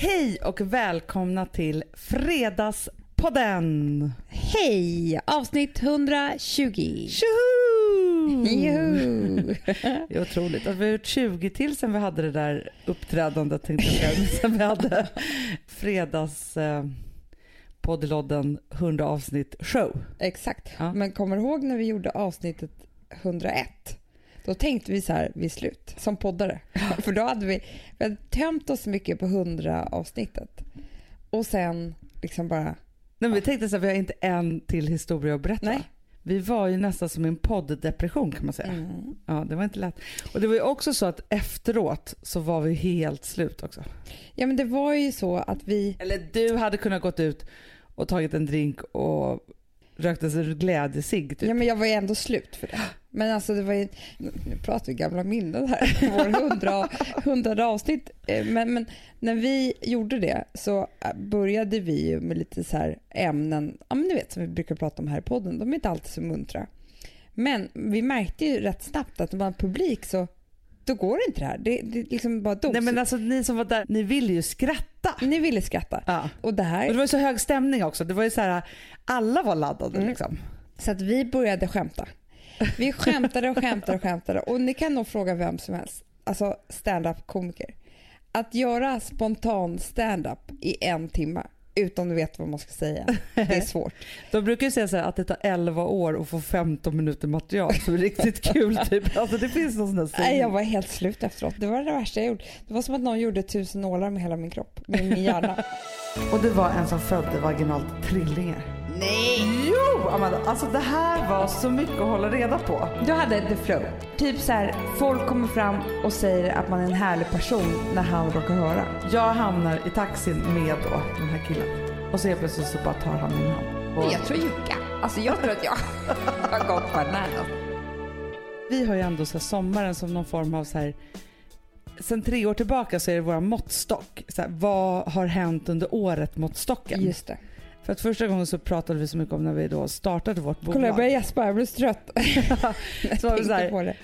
Hej och välkomna till Fredagspodden! Hej! Avsnitt 120. Tjoho! Juhu! Det är otroligt. Att vi har gjort 20 till sen vi hade det där uppträdandet tänkte jag säga. Sen vi hade fredags eh, poddlodden 100 avsnitt show. Exakt. Ja. Men kommer du ihåg när vi gjorde avsnittet 101? Då tänkte vi så här vid slut, som poddare. För då hade vi, vi hade tömt oss mycket på 100 avsnittet. Och sen liksom bara, Nej, men vi tänkte så här, vi har inte en till historia att berätta. nej. Vi var ju nästan som en podddepression kan man säga. Mm. Ja, det var inte lätt. Och det var ju också så att efteråt så var vi helt slut också. Ja men det var ju så att vi, Eller du hade kunnat gått ut och tagit en drink och rökt en glädjescigg typ. ja men jag var ju ändå slut för det. Men alltså det var ju, nu pratar vi gamla minnen här, vår hundra, hundrade avsnitt. Eh, Men, men när vi gjorde det så eh, började vi ju med lite så här ämnen, ja men ni vet som vi brukar prata om här i podden, de är inte alltid så muntra. Men vi märkte ju rätt snabbt att om man publik så då går inte det här. Det, det liksom bara dog. Nej men alltså ni som var där, ni ville ju skratta. Ni ville skratta. Ja. Och det Och här, det var ju så hög stämning också. Det var ju så här, alla var laddade Mm. liksom. så att vi började skämta. Vi skämtade och skämtade och skämtade och ni kan nog fråga vem som helst, alltså stand-up komiker. Att göra spontan stand-up i en timme utan du vet vad man ska säga, det är svårt. De brukar ju säga så här att det tar 11 år att få 15 minuter material som är riktigt kul typ. Alltså det finns någon sån där Nej, sägning. jag var helt slut efteråt. Det var det värsta jag gjort. Det var som att någon gjorde tusen nålar med hela min kropp, med min hjärna. Och det var en som födde vaginalt trillingar. Nej! Jo Amanda, alltså det här var så mycket att hålla reda på. Du hade the flow. Typ så här, folk kommer fram och säger att man är en härlig person när han råkar höra. Jag hamnar i taxin med då den här killen. Och så helt plötsligt så bara tar han min hand. Och Jag tror Jukka. Alltså jag tror att jag har gått bananas. vi har ju ändå så här sommaren som någon form av så här Sen tre år tillbaka så är det vår måttstock. Så här, vad har hänt under året måttstocken? Just det. För att första gången så pratade vi så mycket om när vi då startade vårt bolag. Kolla jag börjar gäspa, jag blir så trött. Så var det så här-.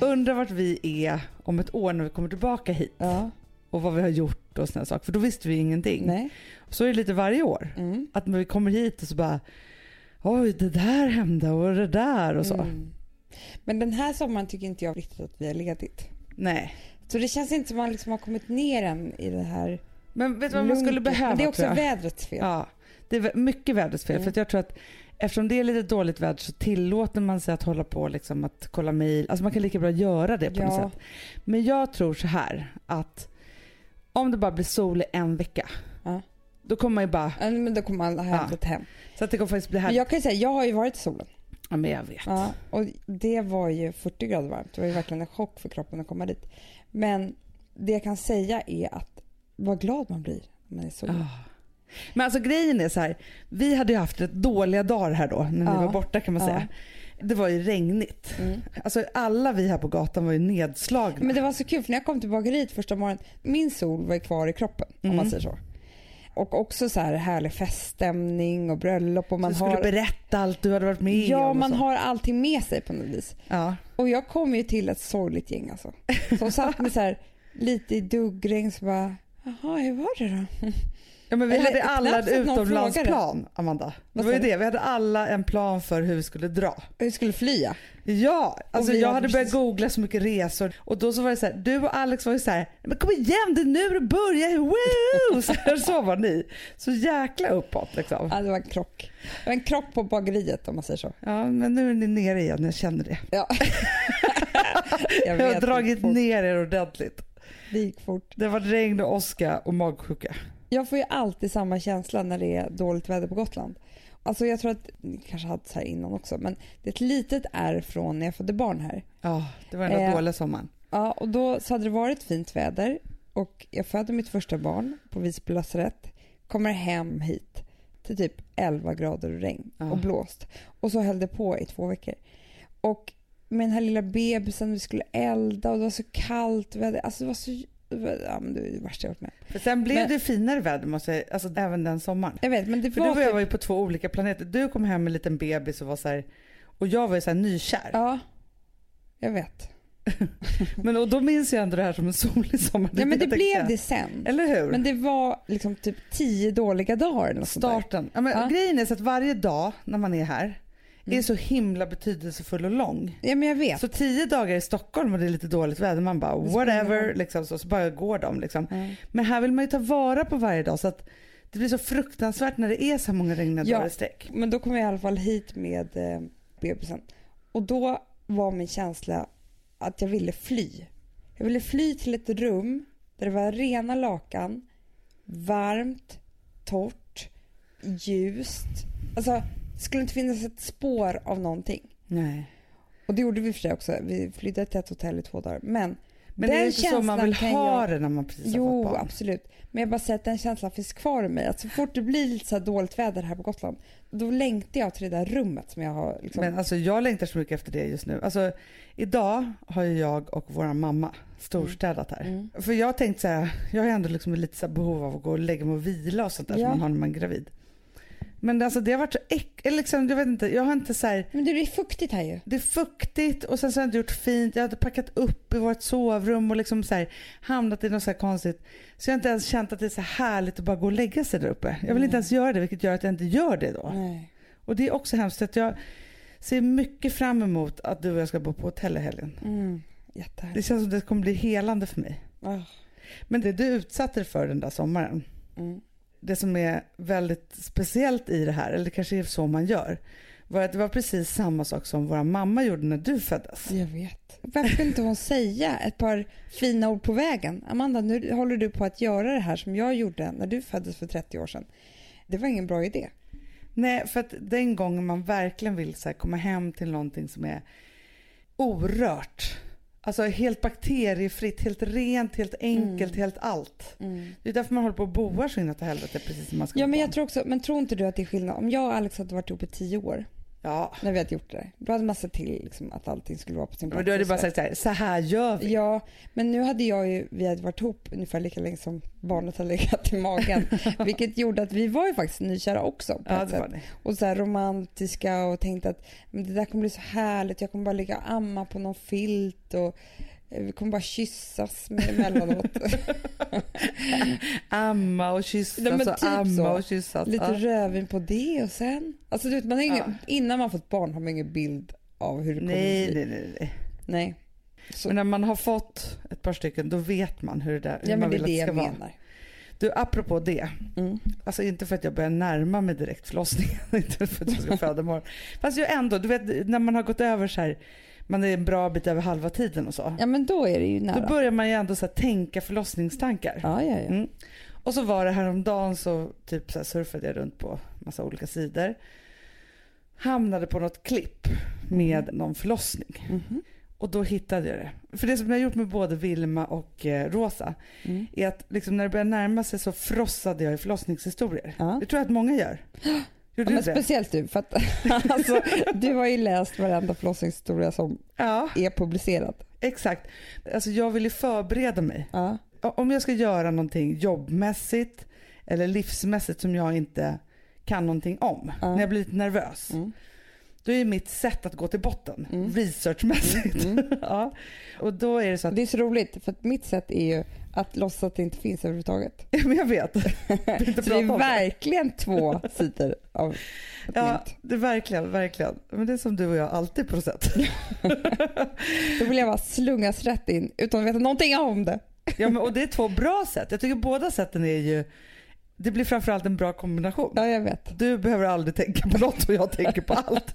Undrar vart vi är om ett år när vi kommer tillbaka hit. Ja, Och vad vi har gjort och sådana saker. För då visste vi ingenting. nej. Så är det lite varje år. Mm. Att när vi kommer hit och så bara Oj, det där hände och det där och så. Mm. Men den här sommaren tycker inte jag riktigt att vi har ledigt. Nej. Så det känns inte som att man liksom har kommit ner än i det här Men vet du vad man skulle behöva? Men det är också vädrets fel. Ja, det är mycket vädrets fel. Mm. För att jag tror att eftersom det är lite dåligt väder så tillåter man sig att hålla på liksom att kolla mejl. Alltså man kan lika bra göra det på något Ja. sätt. Men jag tror så här att om det bara blir sol i en vecka. Ja. Då kommer man ju bara, Ja, Men då kommer man ha Ja. hem. så att det kommer faktiskt bli Men här. jag kan ju säga, jag har ju varit i solen. Ja men jag vet. Ja, och det var ju 40 grader varmt. Det var ju verkligen en chock för kroppen att komma dit. Men det jag kan säga är att vad glad man blir när man är i solen. Ah. Men alltså grejen är så här, vi hade ju haft rätt dåliga dagar här då när ni Ja. var borta kan man Ja. säga. Det var ju regnigt. Mm. Alltså alla vi här på gatan var ju nedslagna. Men det var så kul för när jag kom till bageriet första morgonen, min sol var ju kvar i kroppen om Mm. man säger så. Och också så här härlig feststämning och bröllop och man du skulle har... berätta allt du hade varit med om. Ja, man så. har allting med sig på något vis. Ja. Och jag kom ju till ett sorgligt gäng alltså. Som satt med så här lite i duggregn så bara, jaha hur var det då? Ja men vi Eller hade alla en utomlandsplan Amanda. Det var ju det, vi hade alla en plan för hur vi skulle dra. Hur skulle flya? Ja, alltså vi jag hade börjat googla så mycket resor och då så var det så här, du och Alex var ju så här, men kom igen det är nu det börjar, woo! Så, här, så var ni. Så jäkla uppåt liksom. Ja, det var en krock. Det var en krock på bageriet om man säger så. Ja men nu är ni nere igen, jag känner det. Ja. Jag jag har dragit ner er ordentligt. Det gick fort. Det varit regn och åska och magsjuka. Jag får ju alltid samma känsla när det är dåligt väder på Gotland. Alltså jag tror att, ni kanske hade så här innan också, men det är ett litet R från när jag födde barn här. Ja, det var den där Eh, dåliga sommaren. Ja, och då så hade det varit fint väder och jag födde mitt första barn på Visby lasarett, kommer hem hit till typ 11 grader och regn Ja. och blåst. Och så höll det på i två veckor. Och med den här lilla bebisen, vi skulle elda och det var så kallt. Vi hade, alltså det var så... var- Ja, men det är det värsta jag varit med För sen blev Men- det finare väder måste jag alltså även den sommaren. Jag vet, men det För var... du och jag typ- var ju på två olika planeter. Du kom hem med en liten bebis och var så här, och jag var ju så här nykär. Ja, jag vet. men och då minns jag ändå det här som en solig sommar. Ja men det blev det sen. Eller hur? Men det var liksom typ tio dåliga dagar eller. Starten. Ja, men Ja. Grejen är så att varje dag när man är här. Är så himla betydelsefull och lång. Ja men jag vet. Så tio dagar i Stockholm och det är lite dåligt väder, man bara whatever, liksom, så, så bara går de. Liksom. Ja. Men här vill man ju ta vara på varje dag så att det blir så fruktansvärt när det är så många regniga Ja. dagar i sträck. Men då kom jag i alla fall hit med eh, bebisen. Och då var min känsla att jag ville fly. Jag ville fly till ett rum där det var rena lakan, varmt, torrt, ljust. Alltså, det skulle inte finnas ett spår av någonting. Nej. Och det gjorde vi för sig också. Vi flydde till ett hotell i två dagar. Men, Men det är den inte så man vill ha jag- det när man precis har Jo, fått barn. absolut. Men jag bara säger att den känslan finns kvar i mig. Att så fort det blir lite så dåligt väder här på Gotland, då längtar jag till det där rummet som jag har liksom... Men alltså jag längtar så mycket efter det just nu. Alltså idag har ju jag och vår mamma storstädat här. Mm. För jag har tänkt så här, jag har ändå liksom lite så behov av att gå och lägga mig och vila och sånt där Ja. som man har när man är gravid. Men alltså det har varit så äck, eller liksom, jag vet inte, jag har inte så här, Men det är fuktigt här ju. det är fuktigt och sen så har jag inte gjort fint. Jag hade packat upp i vårt sovrum och liksom så här, hamnat i något så här konstigt. Så jag har inte ens känt att det är så här härligt att bara gå och lägga sig där uppe. Jag vill inte Nej. ens göra det vilket gör att jag inte gör det då. Nej. Och det är också hemskt att jag ser mycket fram emot att du och jag ska bo på hotell i helgen. Mm. Det känns som det kommer bli helande för mig. Ah. Men det du utsatte dig för den där sommaren, Mm. Det som är väldigt speciellt i det här, eller det kanske är så man gör, var att det var precis samma sak som vår mamma gjorde när du föddes. Jag vet. Varför kunde inte hon säga ett par fina ord på vägen? Amanda, nu håller du på att göra det här som jag gjorde när du föddes för 30 år sedan. Det var ingen bra idé. Nej, för att den gången man verkligen vill så komma hem till någonting som är orört, alltså helt bakteriefritt, helt rent, helt enkelt, Mm. helt allt. Det är därför man håller på och boar så inåt helvete precis som man ska Ja, men jag tror också, men tror inte du att det är skillnad? Om jag och Alex hade varit ihop i 10 år, Ja, när vi hade gjort det, då hade man sett till liksom, att allting skulle vara på sin plats. men du hade och bara sagt så här, så här gör vi. Ja, men nu hade jag ju, vi hade varit ihop ungefär lika länge som barnet hade legat i magen. vilket gjorde att vi var ju faktiskt nykära också på Ja, ett sätt. Och så här romantiska och tänkte att men det där kommer bli så härligt. Jag kommer bara ligga och amma på någon filt och vi kommer bara kyssas emellanåt. Amma och kyssas Ja, men och typ amma så. och kyssas. Lite ja. rödvin på det och sen. Alltså du vet, man har ingen, Ja. innan man fått barn har man ingen bild av hur det kommer Nej, bli. nej, nej, nej. Nej. Så, Men när man har fått ett par stycken då vet man hur det, där, hur ja, men man det vill är att det det ska vara. menar. Du, apropå det. Mm. Alltså inte för att jag börjar närma mig direkt förlossningen, inte för att jag ska föda imorgon. Fast ju ändå, du vet när man har gått över så här, man är en bra bit över halva tiden och så. Ja men då är det ju nära. Då börjar man ju ändå så tänka förlossningstankar. Ja, ja, ja. Mm. Och så var det häromdagen så typ så här surfade jag runt på massa olika sidor. Hamnade på något klipp med någon förlossning. Mhm. Och då hittade jag det. För det som jag har gjort med både Vilma och eh, Rosa Mm. är att liksom när det började närma sig så frossade jag i förlossningshistorier. Ja. Det tror jag att många gör. Gjorde Ja, men det? speciellt du, för att alltså, du har ju läst varenda förlossningshistoria som Ja, är publicerad. exakt. Alltså jag vill ju förbereda mig. Ja. Om jag ska göra någonting jobbmässigt eller livsmässigt som jag inte kan någonting om, när jag blir lite nervös, Mm. då är mitt sätt att gå till botten, Mm. researchmässigt. Mm. ja. Och då är det så att, Det är så roligt, för att mitt sätt är ju att låtsas att det inte finns överhuvudtaget. men jag vet, vill inte Så det är det. verkligen två sidor av ett Ja, mynt. det är verkligen, verkligen. Men det är som du och jag alltid på något sätt. Då vill jag bara slungas rätt in utan att veta någonting om det. Ja, men, och det är två bra sätt. Jag tycker båda sätten är ju, det blir framförallt en bra kombination. Ja, jag vet. Du behöver aldrig tänka på något och jag tänker på allt.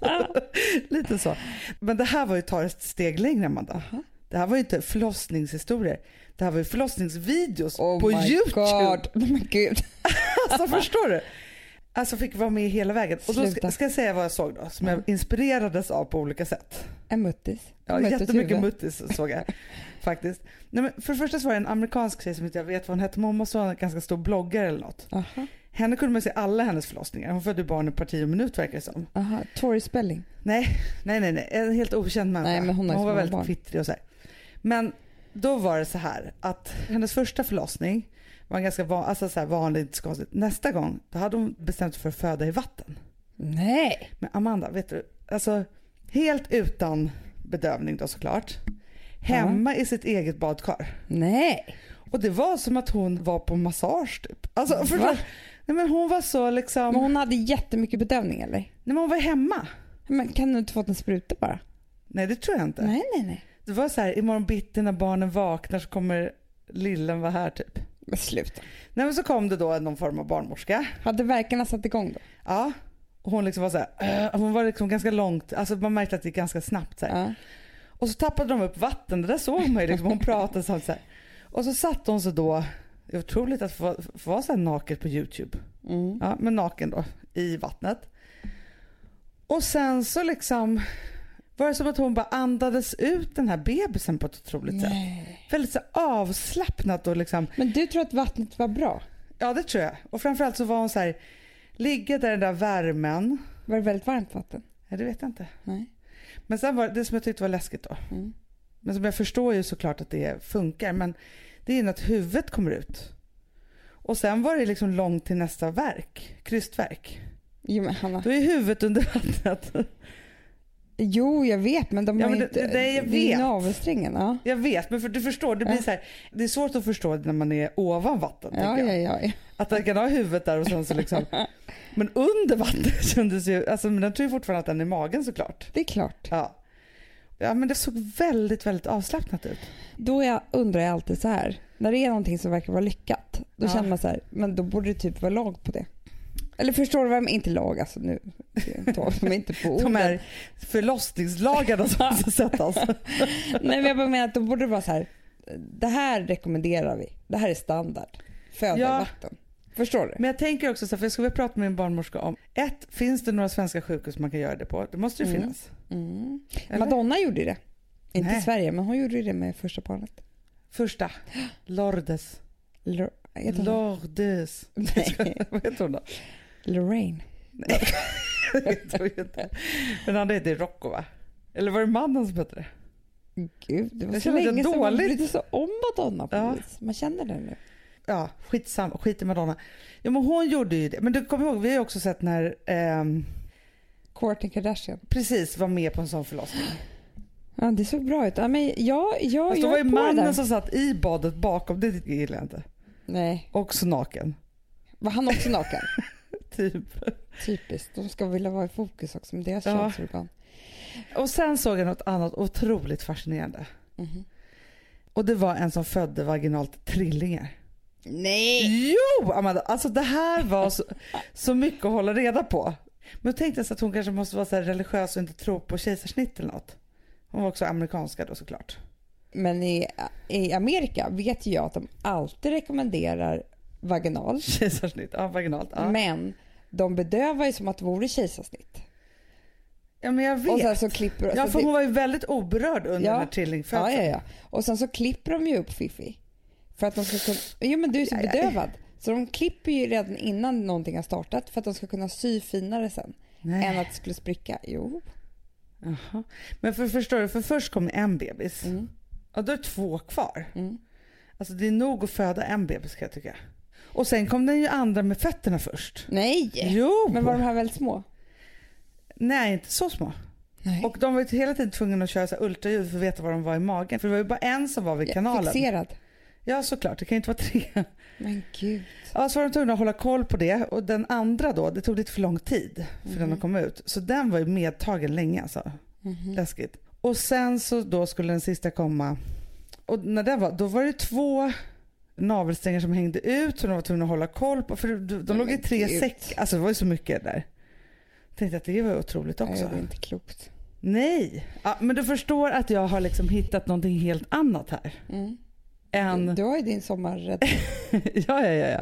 Lite så. Men det här var ju ta ett steg längre Amanda. Aha. Det här var ju inte förlossningshistorier. Det här var ju förlossningsvideos Oh på my Youtube. God. Men gud. Alltså förstår du? Alltså fick vara med hela vägen. Och då ska, ska jag säga vad jag såg då, som jag inspirerades av på olika sätt. En muttis. Ja, Muttis jättemycket huvud. muttis såg jag faktiskt. Nej, men för det första så var det en amerikansk tjej som inte jag vet vad hon hette, men hon måste vara en ganska stor bloggare eller något. Aha. Henne kunde man se alla hennes förlossningar. Hon födde barn ett par tio minut verkar det som. Aha. Tori Spelling. Nej, nej, nej, nej. en helt okänd människa. Nej, men hon så var väldigt kvittrig och så här. Men då var det så här att hennes första förlossning var en ganska van, alltså så här vanlig, inte så konstigt. Nästa gång då hade hon bestämt sig för att föda i vatten. Nej. Men Amanda, vet du, alltså helt utan bedövning då såklart. hemma i sitt eget badkar. Nej. Och det var som att hon var på massage typ. Alltså, förstår, nej, men hon var så liksom, Men hon hade jättemycket bedövning eller? nej, men hon var hemma. Men kan du inte fått en spruta bara? Nej det tror jag inte. Nej, nej, nej. Det var så här, imorgon bitti när barnen vaknar så kommer lillen vara här typ. Men sluta. Nej men så kom det då någon form av barnmorska. Hade verkarna satt igång då? Ja. Och hon liksom var så här, äh, hon var liksom ganska långt, alltså man märkte att det gick ganska snabbt så. Ja. Och så tappade de upp vatten, det där såg man ju liksom, hon pratade så här. Och så satt hon så då, det är otroligt att få, få vara så här naket på YouTube. Mm. Ja, men naken då i vattnet. Och sen så liksom var det som att hon bara andades ut den här bebisen på ett otroligt sätt. Nej. Väldigt så avslappnat och liksom, Men du tror att vattnet var bra? ja det tror jag. Och framförallt så var hon så här, ligga där i den där värmen. Var det väldigt varmt vatten? Ja, det vet jag inte. Nej. Men sen var det, det som jag tyckte var läskigt då. Mm. Men som jag förstår ju såklart att det funkar. Men det är ju att huvudet kommer ut. Och sen var det liksom långt till nästa verk, krystverk. Jo, men Hanna. Då är huvudet under vattnet. Jo, jag vet, men de Ja, har men det- inte... det- jag det är vet. navelsträngen, ja. Jag vet, men för du förstår, det blir Ja. så här, det är svårt att förstå när man är ovan vatten. Ja, ja, jag. ja, ja. Att den kan ha huvudet där och sen så liksom. Men under vattnet kändes ju, alltså men den tror ju fortfarande att den är i magen såklart. Det är klart. Ja. Ja men det såg väldigt, väldigt avslappnat ut. Då jag undrar jag alltid så här. När det är någonting som verkar vara lyckat, då Ja. känner man så här, men då borde det typ vara lag på det. Eller förstår du vad jag menar? Inte lag alltså nu. tar de inte på De orden. här förlossningslagarna som måste sättas. Nej men jag bara menar att då borde det vara så här. Det här rekommenderar vi. Det här är standard. Föda Ja. i vatten. Förstår du? Men jag tänker också så här, för jag skulle vilja prata med min barnmorska om, ett, finns det några svenska sjukhus man kan göra det på? Det måste ju Mm. finnas. Mm. Madonna gjorde det. Inte i Nej. Sverige men hon gjorde det med första barnet. Första, Lourdes. Lor- Lourdes. Nej, Vad heter hon då? Lorraine. Nej, jag vet inte. Men han heter Rocco va? Eller var det mannen som hette det? Gud, det var Jag så länge sedan man brydde sig om Madonna på Ja. vis. Man känner det nu. Ja, skitsam, skit i Madonna. Ja men hon gjorde ju det. Men du kommer ihåg, vi har ju också sett när ehm, Kourtney Kardashian. precis var med på en sån förlossning. Ja, det såg bra ut. Ja, men jag, jag, då jag var ju mannen som satt i badet bakom, det gillar jag inte. Nej, Också naken. var han också naken? Typ. Typiskt. De ska vilja vara i fokus också med deras Ja. könsorgan. Och sen såg jag något annat otroligt fascinerande. Mhm. Och det var en som födde vaginalt trillingar. Nej! Jo Amanda, alltså det här var så, så mycket att hålla reda på. Men jag tänkte så att hon kanske måste vara så religiös och inte tro på kejsarsnitt eller något. Hon var också amerikanska då såklart. Men i, i Amerika vet jag att de alltid rekommenderar vaginal. Kejsarsnitt, ja vaginalt. Ja. Men de bedövar ju som att det vore kejsarsnitt. ja men jag Och sen vet. så klipper Ja så för det- hon var ju väldigt oberörd under Ja. den här ja, trillingfödseln. ja, ja. Och sen så klipper de ju upp Fifi. För att de ska kunna... Jo men du är så Ja, ja. bedövad. Så de klipper ju redan innan någonting har startat för att de ska kunna sy finare sen. Nej. Än att det skulle spricka. Jo. Jaha. Men för, förstår du, för först kom en bebis. Mm. Ja då är två kvar. Mm. Alltså det är nog att föda en bebis kan jag tycka. Och sen kom den ju andra med fötterna först. Nej! Jo! Men var de här väldigt små? Nej inte så små. Nej. Och de var ju hela tiden tvungna att köra så här ultraljud för att veta var de var i magen. För det var ju bara en som var vid kanalen. Fixerad. Ja såklart, det kan ju inte vara tre. Men gud. Ja så var de tvungna att hålla koll på det. Och den andra då, det tog lite för lång tid för den att komma ut. Så den var ju medtagen länge alltså. Mhm. Läskigt. Och sen så då skulle den sista komma. Och när den var, då var det två navelsträngar som hängde ut som de var tvungna att hålla koll på. För de, de låg i tre gud. säck. Alltså det var ju så mycket där. Tänkte att det var otroligt Nej, också. det är inte klokt. Nej, ja, men du förstår att jag har liksom hittat någonting helt annat här. Mm. Än... Du har ju din sommarrädd. ja, ja, ja, ja.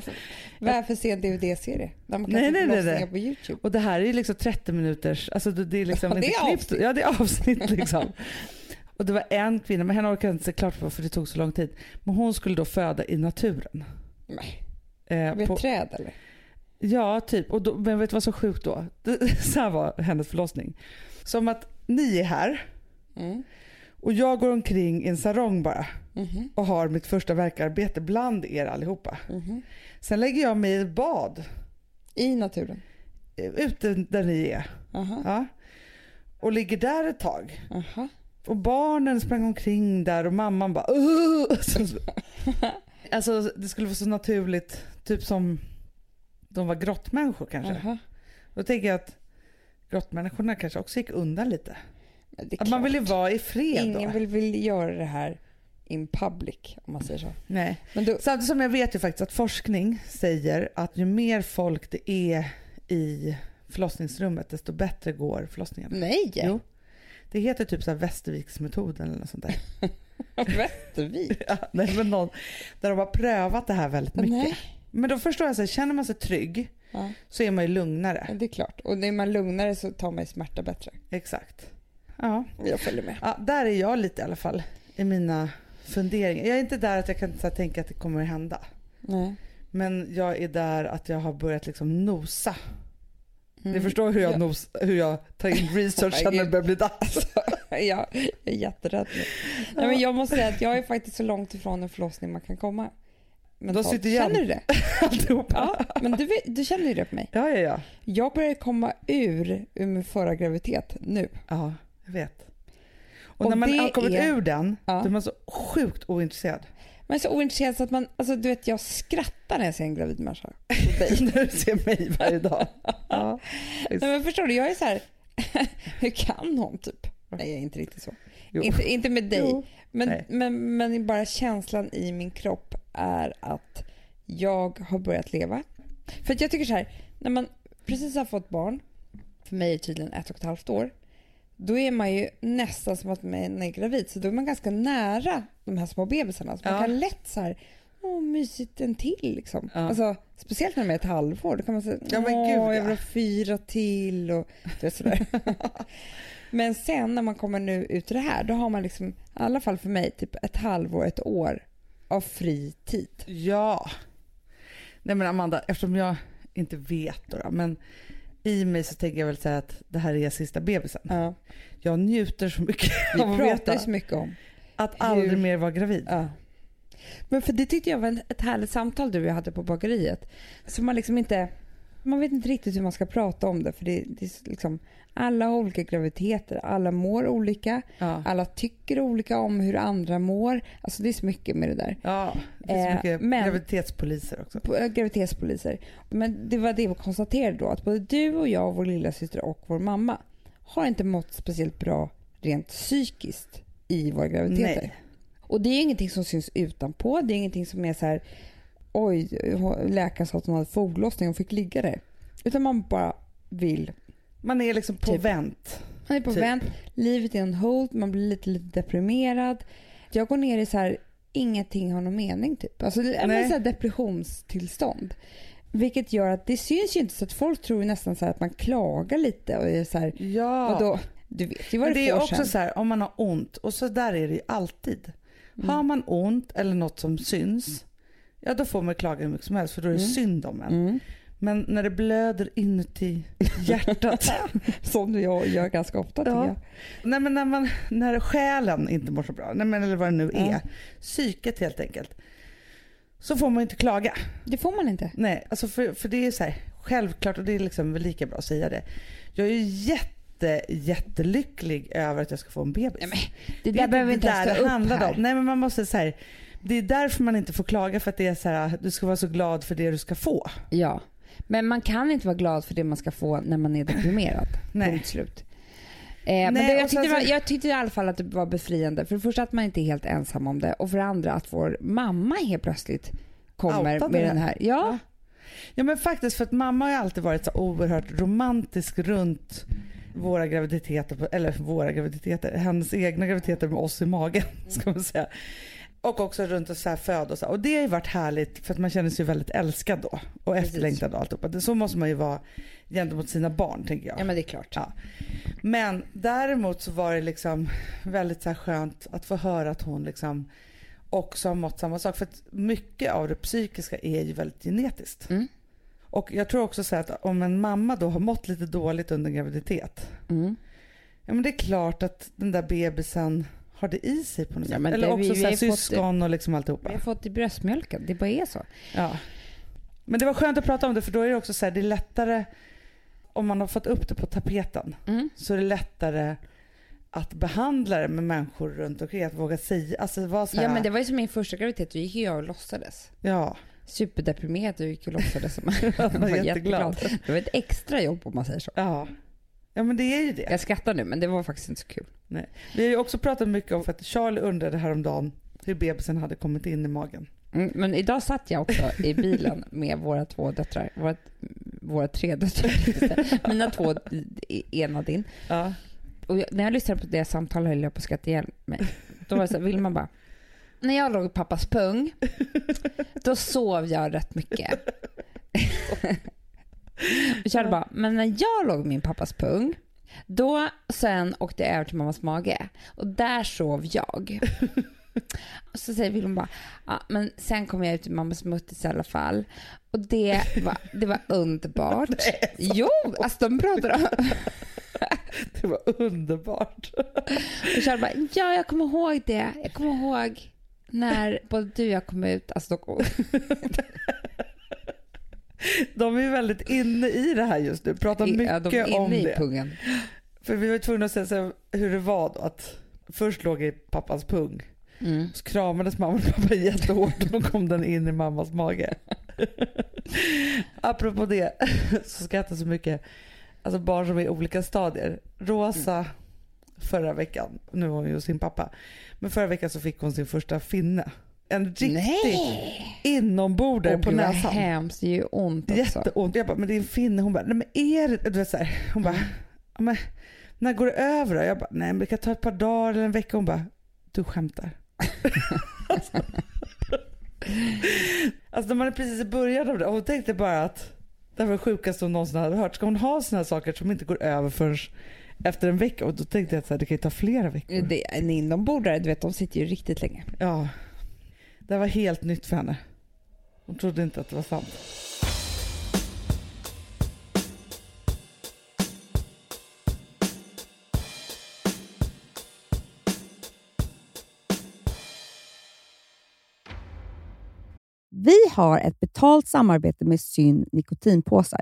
Varför se en DVD-serie? Man kan Nej, se nej, nej, nej. på YouTube. Och det här är ju liksom 30 minuters, alltså det är liksom Ja, det inte är klippt. avsnitt. Ja, det är avsnitt liksom. Och det var en kvinna, men henne orkade jag inte se klart på för det tog så lång tid. Men hon skulle då föda i naturen. Nej. Eh, Vid ett träd eller? ja, typ. Och då, men vet du vad som sjukt då? Så här var hennes förlossning. Som att ni är här Mm. och jag går omkring i en sarong bara Mhm. och har mitt första verkarbete bland er allihopa. Mhm. Sen lägger jag mig i ett bad I naturen? eh, ute där ni är. Aha. Ja. Och ligger där ett tag. Aha. Och barnen sprang omkring där och mamman bara Alltså det skulle vara så naturligt, typ som de var grottmänniskor kanske. Jaha. Då tänker jag att grottmänniskorna kanske också gick undan lite. Är Att man klart. vill ju vara i fred Ingen då. vill, vill göra det här in public om man säger så. Nej. Men då, Samtidigt som jag vet ju faktiskt att forskning säger att ju mer folk det är i förlossningsrummet desto bättre går förlossningen. nej! Jo. Det heter typ så här Västerviksmetoden eller något sånt där. Västervik? Ja, nej, men någon, där de har prövat det här väldigt mycket. Nej. Men då förstår jag så här, känner man sig trygg Ja, så är man ju lugnare. det är klart. Och när man lugnare så tar man ju smärta bättre. Exakt. Ja. Jag följer med. ja, där är jag lite i alla fall i mina funderingar. Jag är inte där att jag kan så här, tänka att det kommer att hända. Nej. Men jag är där att jag har börjat liksom nosa. Mm. Ni förstår hur jag, Ja. nos, hur jag tar in research när det börjar bli dags. ja, jag är jätterädd nu. Nej, men jag måste säga att jag är faktiskt så långt ifrån en förlossning man kan komma. mentalt. sitter igen. Känner du det? Ja, men du, du känner ju det på mig. Ja, ja, ja. Jag börjar komma ur, ur min förra graviditet nu. Ja, jag vet. Och, Och när man har kommit är- ur den, Ja. då är man så sjukt ointresserad. Man är så ointresserad så att man, alltså du vet jag skrattar när jag ser en gravid människa. dig. när du ser mig varje dag. Ja. Nej men förstår du, jag är så här, hur kan hon typ? Nej jag är inte riktigt så. Jo. Inte, inte med dig. Jo. Men, Nej. men, men bara känslan i min kropp är att jag har börjat leva. För att jag tycker så här, när man precis har fått barn, för mig är det tydligen ett och ett halvt år, då är man ju nästan som att man är gravid, så då är man ganska nära de här små bebisarna. Så man Ja. kan lätt så här, åh mysigt en till liksom. Ja. Alltså, speciellt när de är ett halvår, då kan man säga, Ja, men åh gud, jag ja. vill ha fyra till och du vet sådär. Men sen när man kommer nu ut i det här, då har man liksom, i alla fall för mig, typ ett halvår, ett år av fri tid. Ja. Nej men Amanda, eftersom jag inte vet då men i mig så tänker jag väl säga att det här är sista bebisen. Ja. Jag njuter så mycket Vi av att pratar veta så mycket om. att aldrig hur- mer vara gravid. Ja. Men för det tyckte jag var ett härligt samtal du och jag hade på bageriet. Så man liksom inte, man vet inte riktigt hur man ska prata om det för det, det är liksom, alla har olika graviditeter, alla mår olika, Ja. alla tycker olika om hur andra mår. Alltså det är så mycket med det där. Ja, det finns Eh, mycket men- graviditetspoliser också. på, äh, graviditetspoliser. Men det var det vi konstaterade då att både du och jag, vår lilla syster och vår mamma har inte mått speciellt bra rent psykiskt i våra graviditeter. Nej. Och det är ingenting som syns utanpå. Det är ingenting som är så här oj, läkaren sa att hon hade foglossning och fick ligga där. Utan man bara vill. Man är liksom på Typ. vänt. Man är på Typ. vänt, livet är on hold, man blir lite, lite deprimerad. Jag går ner i så här, ingenting har någon mening typ. Alltså det är Nej. en så här depressionstillstånd. Vilket gör att det syns ju inte så att folk tror nästan så att man klagar lite och är så här, Ja. vadå? Du vet ju vad Men du det är också sen. så här, om man har ont, och så där är det ju alltid. Har man ont eller något som syns, ja då får man klaga hur mycket som helst för då är det Mm. synd om en. Mm. Men när det blöder inuti hjärtat, Som jag gör ganska ofta Ja. jag. nej men när, man, när själen inte mår så bra, nej men eller vad det nu är, Ja. psyket helt enkelt, så får man inte klaga. Det får man inte. Nej, alltså för, för det är så här, självklart och det är liksom lika bra att säga det. Jag är ju jätte, jättelycklig över att jag ska få en bebis. Nej, men det Det där är behöver inte ens ta upp handlar här. om. Nej men man måste så här, det är därför man inte får klaga för att det är så här, du ska vara så glad för det du ska få. Ja, men man kan inte vara glad för det man ska få när man är deprimerad. Punkt slut. Eh, men Nej, det, jag, tyckte var, jag tyckte i alla fall att det var befriande. För det första att man inte är helt ensam om det och för det andra att vår mamma helt plötsligt kommer Outade med den här. Ja, Ja men faktiskt för att mamma har alltid varit så oerhört romantisk runt våra graviditeter, eller våra graviditeter, hennes egna graviditeter med oss i magen ska man säga. Och också runt att så här föda och så. Och det har ju varit härligt för att man känner sig väldigt älskad då. Och Precis. efterlängtad och alltihopa. Så måste man ju vara gentemot sina barn tänker jag. ja men det är klart. Ja. Men däremot så var det liksom väldigt så här skönt att få höra att hon liksom också har mått samma sak. För att mycket av det psykiska är ju väldigt genetiskt. Mm. Och jag tror också så att om en mamma då har mått lite dåligt under graviditet. Mm. Ja men det är klart att den där bebisen har det i sig på något Ja, sätt. men Eller det- också vi- vi så här fått- syskon och liksom Vi alltihopa. har fått i bröstmjölken, det bara är så. Ja. Men det var skönt att prata om det för då är det också så här, det är lättare om man har fått upp det på tapeten Mm. så är det lättare att behandla det med människor runt omkring, att våga säga, alltså vara så här, Ja men det var ju som min första graviditet, då gick jag och låtsades. ja, Superdeprimerad och gick och låtsades som man är jätteglad. Det var ett extra jobb om man säger så. Ja. Ja, men det är ju det. Jag skrattar nu men det var faktiskt inte så kul. Nej. Vi har ju också pratat mycket om, för att Charlie undrade häromdagen hur bebisen hade kommit in i magen. Mm, men idag satt jag också i bilen med våra två döttrar, våra, våra tre döttrar, mina två, ena din. Ja. Och jag, när jag lyssnade på det samtalet höll jag på att skratta ihjäl mig. Då var det så här, Vilma bara, när jag låg i pappas pung, då sov jag rätt mycket. Charlie bara, men när jag låg min pappas pung, då sen åkte jag över till mammas mage och där sov jag. Och så säger Wilhelm bara, ja, men sen kom jag ut till mammas muttis i alla fall. Och det var, det var underbart. jo, alltså de pratar om... Det var underbart. Och Charlie bara, ja jag kommer ihåg det. Jag kommer ihåg när både du och jag kom ut. Alltså, då, De är ju väldigt inne i det här just nu, pratar mycket ja, de är inne om i det. pungen. För vi var tvungna att säga hur det var då, att först låg i pappas pung, Mm. så kramades mamma och pappa jättehårt och då kom den in i mammas mage. Apropå det, så skrattar jag så mycket, alltså barn som är i olika stadier. Rosa förra veckan, nu var hon ju sin pappa, men förra veckan så fick hon sin första finne. En riktig Nej! inombordare på näsan. hemskt, det gör ju ont också. Jätteont. Jag bara, men det är en finne. Hon bara, nej men är det... Du vet så här. Hon bara, ja, men när går det över då? Jag bara, nej men det kan ta ett par dagar eller en vecka. Hon bara, du skämtar. alltså, alltså man är precis i början av det. och Hon tänkte bara att det var det sjukaste hon någonsin hade hört. Ska hon ha såna här saker som inte går över förrän efter en vecka? Och då tänkte jag att det kan ju ta flera veckor. Det, en inombordare, du vet, de sitter ju riktigt länge. Ja, det var helt nytt för henne. Hon trodde inte att det var sant. Vi har ett betalt samarbete med Syn nikotinpåsar.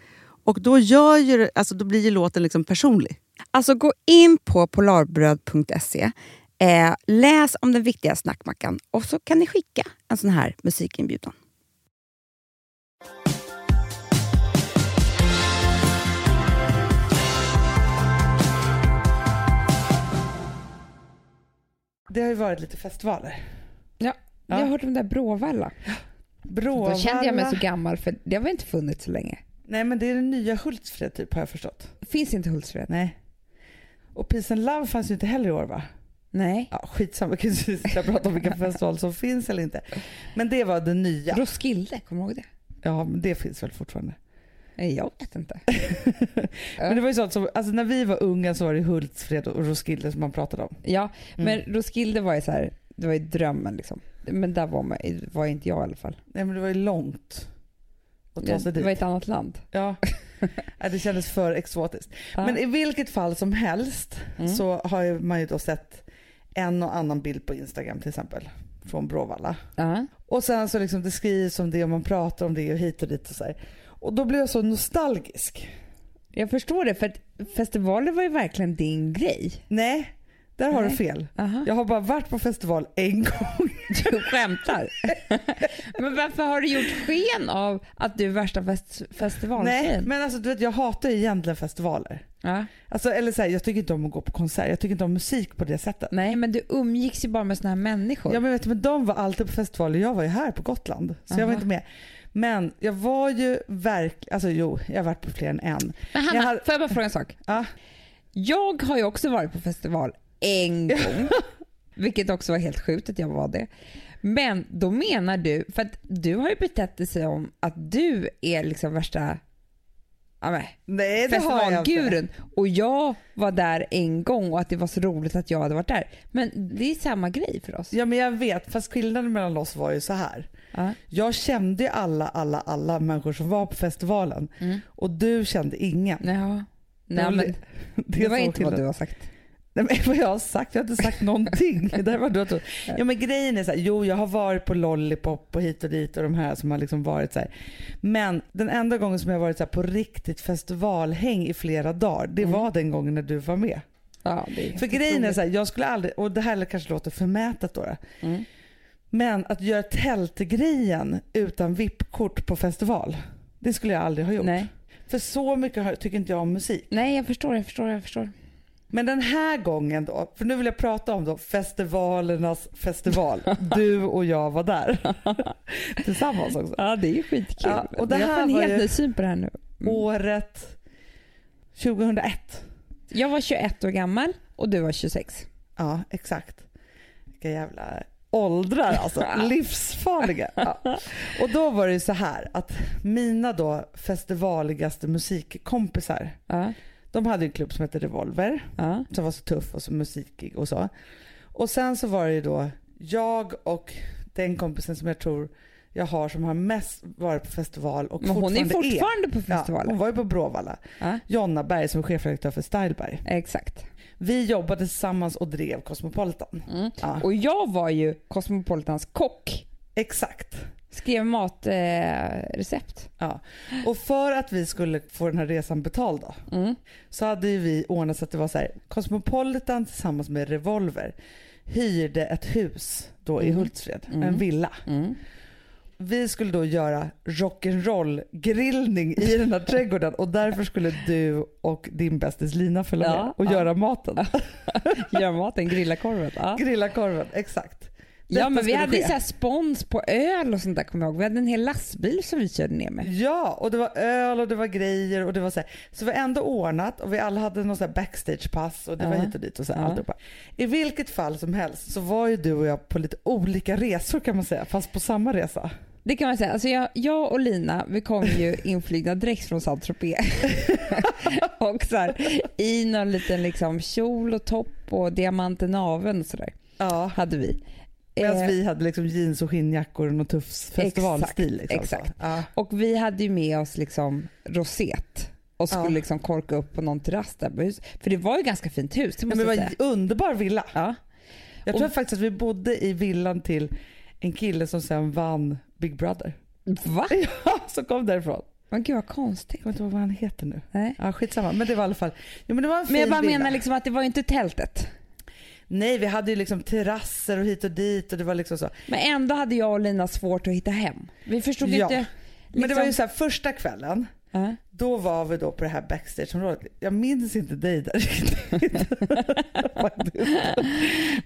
Och då, gör ju, alltså, då blir ju låten liksom personlig. Alltså gå in på polarbröd.se, eh, läs om den viktiga snackmackan och så kan ni skicka en sån här musikinbjudan. Det har ju varit lite festivaler. Ja, Ja. jag har hört om det där Bråvalla. Bråvalla. Då kände jag mig så gammal för det har väl inte funnits så länge. Nej men det är den nya Hultsfred typ har jag förstått. Finns inte Hultsfred? Nej. Och Peace and Love fanns ju inte heller i år va? Nej. Ja, skitsamma, vi kan sitta och prata om vilka festivaler som finns eller inte. Men det var det nya. Roskilde, kommer du ihåg det? Ja, men det finns väl fortfarande. Jag vet inte. Men det var ju sånt som, alltså när vi var unga så var det Hultsfred och Roskilde som man pratade om. Ja, Mm. men Roskilde var ju så här, det var ju drömmen liksom. Men där var, man, var inte jag i alla fall. Nej men det var ju långt att ta Det, sig det dit. var ett annat land. Ja. Ja, det kändes för exotiskt. Ja. Men i vilket fall som helst Mm. så har man ju då sett en och annan bild på Instagram till exempel från Bråvalla. Ja. Och sen så liksom det skrivs om det och man pratar om det och hit och dit och så här. Och då blev jag så nostalgisk. Jag förstår det, för att festivaler var ju verkligen din grej. Nej, där har Nej. du fel. Aha. Jag har bara varit på festival en gång. Du skämtar. men varför har du gjort sken av att du är värsta fest, Nej, festivaltjejen? men alltså du vet jag hatar egentligen festivaler. Ja. Alltså, eller så här, jag tycker inte om att gå på konsert, jag tycker inte om musik på det sättet. Nej, men du umgicks ju bara med såna här människor. Ja men vet du, men de var alltid på festivaler, jag var ju här på Gotland. Så jag var Aha. inte med. Men jag var ju verkligen, alltså jo, jag har varit på fler än en. Men Hanna, Jag har- får jag bara fråga en sak? Ja. Jag har ju också varit på festival en gång. vilket också var helt sjukt att jag var det. Men då menar du, för att du har ju betett dig som att du är liksom värsta ja, Nej det har jag inte. festivalgurun. Och jag var där en gång och att det var så roligt att jag hade varit där. Men det är samma grej för oss. Ja men jag vet, fast skillnaden mellan oss var ju så här. Ja. Jag kände ju alla, alla, alla människor som var på festivalen. Mm. Och du kände ingen. Ja. Det Nej, men li- det var inte vad du har sagt. Nej, men vad jag har sagt, jag har inte sagt någonting. Det var du ja, men grejen är så här, jo jag har varit på Lollipop och hit och dit och de här som har liksom varit så här. Men den enda gången som jag har varit så här på riktigt festivalhäng i flera dagar, det Mm. var den gången när du var med. Ja, det är För grejen är så här, jag skulle aldrig, och det här kanske låter förmätet då, Mm. men att göra tältgrejen utan VIP-kort på festival, det skulle jag aldrig ha gjort. Nej. För så mycket tycker inte jag om musik. Nej, jag förstår, jag förstår, jag förstår. Men den här gången då, för nu vill jag prata om då festivalernas festival. Du och jag var där. Tillsammans också. Ja, det är ju skitkul. Ja, och det jag får en helt ny syn på det här nu. Mm. Året 2001. Jag var 21 år gammal och du var 26. Ja, exakt. Vilka jävla åldrar alltså. Livsfarliga. Ja. Och då var det ju så här att mina då festivaligaste musikkompisar, Ja. De hade en klubb som hette Revolver Ja. som var så tuff och så musikig och så. Och sen så var det ju då jag och den kompisen som jag tror jag har som har mest varit på festival och Men hon är fortfarande fortfarande på Ja, festivalen. hon var ju på Bråvalla. Ja. Jonna Berg som är chefredaktör för Styleberg. Exakt. Vi jobbade tillsammans och drev Cosmopolitan. Mm. Ja, Och jag var ju Cosmopolitans kock. exakt. Skrev matrecept. Eh. Ja. Och för att vi skulle få den här resan betald då, mm. så hade ju vi ordnat så att det var så här, Cosmopolitan tillsammans med Revolver hyrde ett hus då i Mm. Hultsfred, Mm. en villa. Mm. Vi skulle då göra rock'n'roll grillning i den här trädgården och därför skulle du och din bästis Lina följa Ja, med och ja. göra maten. Göra maten, grilla korven. Ja. Grilla korven, exakt. Ja men vi hade ske. så här spons på öl och sånt där kommer jag ihåg. Vi hade en hel lastbil som vi körde ner med. Ja, och det var öl och det var grejer och det var så här. Så det var ändå ordnat och vi alla hade någon så här backstagepass och det var Ja. hit och dit och så här, Ja. alltihopa. I vilket fall som helst så var ju du och jag på lite olika resor kan man säga, fast på samma resa. Det kan man säga. Alltså jag, jag och Lina vi kom ju inflygna direkt från Saint-Tropez. och så här, i någon liten liksom kjol och topp och diamanten naveln och sådär Ja, hade vi. Medan Eh, vi hade liksom jeans och skinnjackor och någon tuff festivalstil. Liksom, exakt. Ja. Och vi hade ju med oss liksom rosett och skulle Ja. liksom korka upp på någon terrass där. För det var ju ganska fint hus, det Ja, det var en underbar villa. Ja. Jag tror Och- faktiskt att vi bodde i villan till en kille som sen vann Big Brother. Va? Ja, som kom därifrån. Men gud vad konstigt. Jag kommer inte ihåg vad han heter nu. Nej. Ja, skitsamma. Men det var i alla fall, jo, men det var en fin Men jag bara villa. menar liksom att det var ju inte tältet. Nej, vi hade ju liksom terrasser och hit och dit och det var liksom så. Men ändå hade jag och Lina svårt att hitta hem. Vi förstod Ja. inte. Men det var ju liksom- så här, första kvällen, Ja. då var vi då på det här backstageområdet. Jag minns inte dig där riktigt.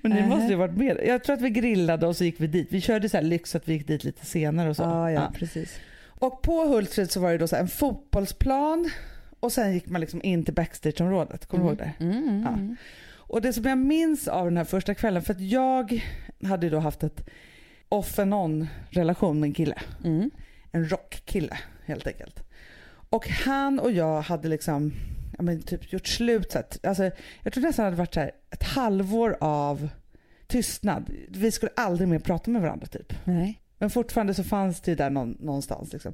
Men ni Nähä. måste ju varit med. Jag tror att vi grillade och så gick vi dit. Vi körde så här lyx att vi gick dit lite senare och så. Ja, ja, Ja. precis. Och på Hultsfred så var det då så en fotbollsplan och sen gick man liksom in till backstageområdet. Kommer du ihåg det? Mm, mm, Ja. Och det som jag minns av den här första kvällen, för att jag hade då haft ett off and on relation med en kille. Mm. En rockkille helt enkelt. Och han och jag hade liksom ja, men typ gjort slut. Så att, alltså, jag tror nästan det hade varit så här, ett halvår av tystnad. Vi skulle aldrig mer prata med varandra typ. Nej. Men fortfarande så fanns det där någon, någonstans. Liksom.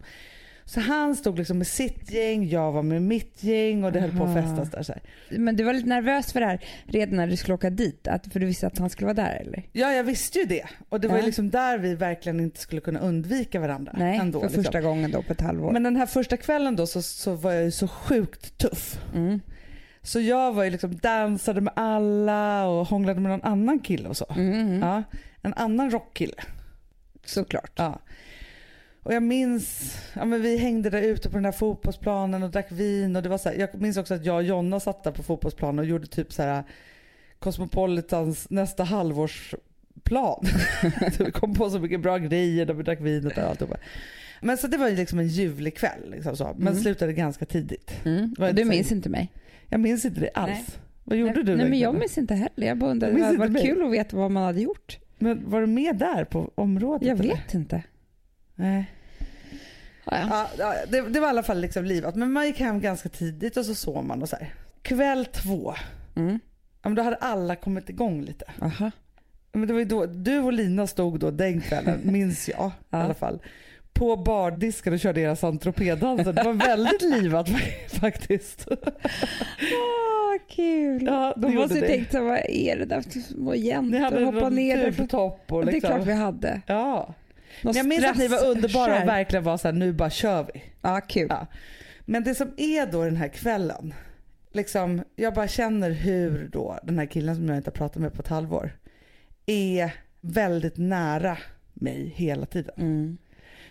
Så han stod liksom med sitt gäng, jag var med mitt gäng och det höll på att festas där. Så här. Men du var lite nervös för det här redan när du skulle åka dit? Att, för du visste att han skulle vara där eller? Ja, jag visste ju det. Och det var ju liksom där vi verkligen inte skulle kunna undvika varandra. Nej, ändå, för liksom. första gången då på ett halvår. Men den här första kvällen då så, så var jag ju så sjukt tuff. Mm. Så jag var ju liksom dansade med alla och hånglade med någon annan kille och så. Mm, mm. Ja, en annan rockkille. Såklart. Ja. Och jag minns, ja men vi hängde där ute på den där fotbollsplanen och drack vin och det var så här, jag minns också att jag och Jonna satt där på fotbollsplanen och gjorde typ så här Cosmopolitans nästa halvårsplan. vi kom på så mycket bra grejer när vi drack vinet och alltihopa. Men så det var ju liksom en ljuvlig kväll liksom så, men Mm. slutade ganska tidigt. Mm. Inte du minns inte mig? Jag minns inte det alls. Nej. Vad gjorde nej, du Nej men jag minns inte heller. Jag bara undrade, det hade varit kul att veta vad man hade gjort. Men var du med där på området? Jag eller? vet inte. Nej. Ja, ja. Det, det var i alla fall liksom livat. Men man gick hem ganska tidigt och så sov man och så här. Kväll två, Mm. ja, men då hade alla kommit igång lite. Aha. Men det var då, du och Lina stod då den kvällen, minns jag i Ja. alla fall. På bardisken och körde era saint dansen Det var väldigt livat faktiskt. Åh, kul. Ja, De måste ju tänkt, vad är det där för små Ni jäntor? hade Hoppa någon ner där. tubtopp och Det är liksom. klart vi hade. Ja. Någon Men jag minns att ni var underbara och verkligen var så här, nu bara kör vi. Ja, kul. Ja. Men det som är då den här kvällen, liksom, jag bara känner hur då den här killen som jag inte har pratat med på ett halvår är väldigt nära mig hela tiden. Mm.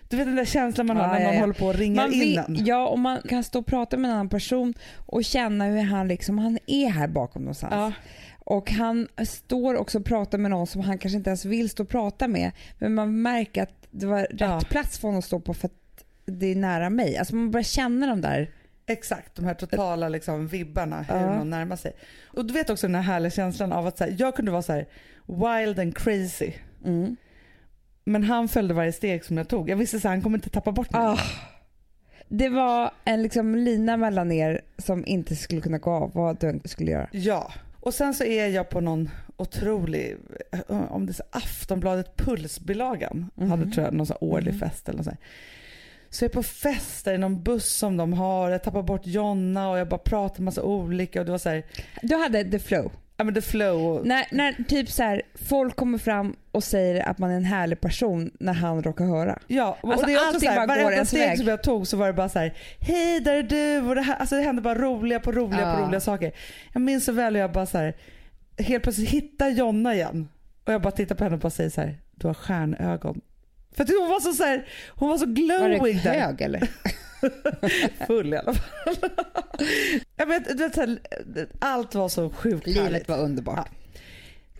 Du vet den där känslan man har Ja, när ja, någon ja. håller på och ringar Man in en. ja, och man kan stå och prata med en annan person och känna hur han liksom, han är här bakom någonstans. Ja, Och han står också och pratar med någon som han kanske inte ens vill stå och prata med. Men man märker att det var rätt Ja. plats för honom att stå på för att det är nära mig. Alltså man börjar känna de där. exakt, de här totala liksom, vibbarna, hur Ja. någon närmar sig. Och du vet också den här härliga känslan av att så här, jag kunde vara så här wild and crazy. Mm. Men han följde varje steg som jag tog. Jag visste att han kommer inte tappa bort mig. Ah. det var en liksom lina mellan er som inte skulle kunna gå av vad du skulle göra. Ja, och sen så är jag på någon otrolig, eh, om det är så Aftonbladet Pulsbilagan, Mhm. hade tror jag någon årlig Mhm. fest eller något här. Så jag är på fest där i någon buss som de har, jag tappar bort Jonna och jag bara pratar med massa olika och det var så här, Du hade the flow. ja men the flow. När, när typ så här, folk kommer fram och säger att man är en härlig person när han råkar höra. Ja, och Alltså, det är också allting så här, bara går ens steg väg. som jag tog så var det bara så här, hej där är du och det här, alltså det hände bara roliga på roliga Ja. på roliga saker. Jag minns så väl hur jag bara så här, helt plötsligt hittar Jonna igen och jag bara tittar på henne och bara säger så här, du har stjärnögon. För att hon var så, så här, hon var så Var glowing det där. hög eller? Full i alla fall. jag vet, vet, här, allt var så sjukt Livet härligt. var underbart. Ja.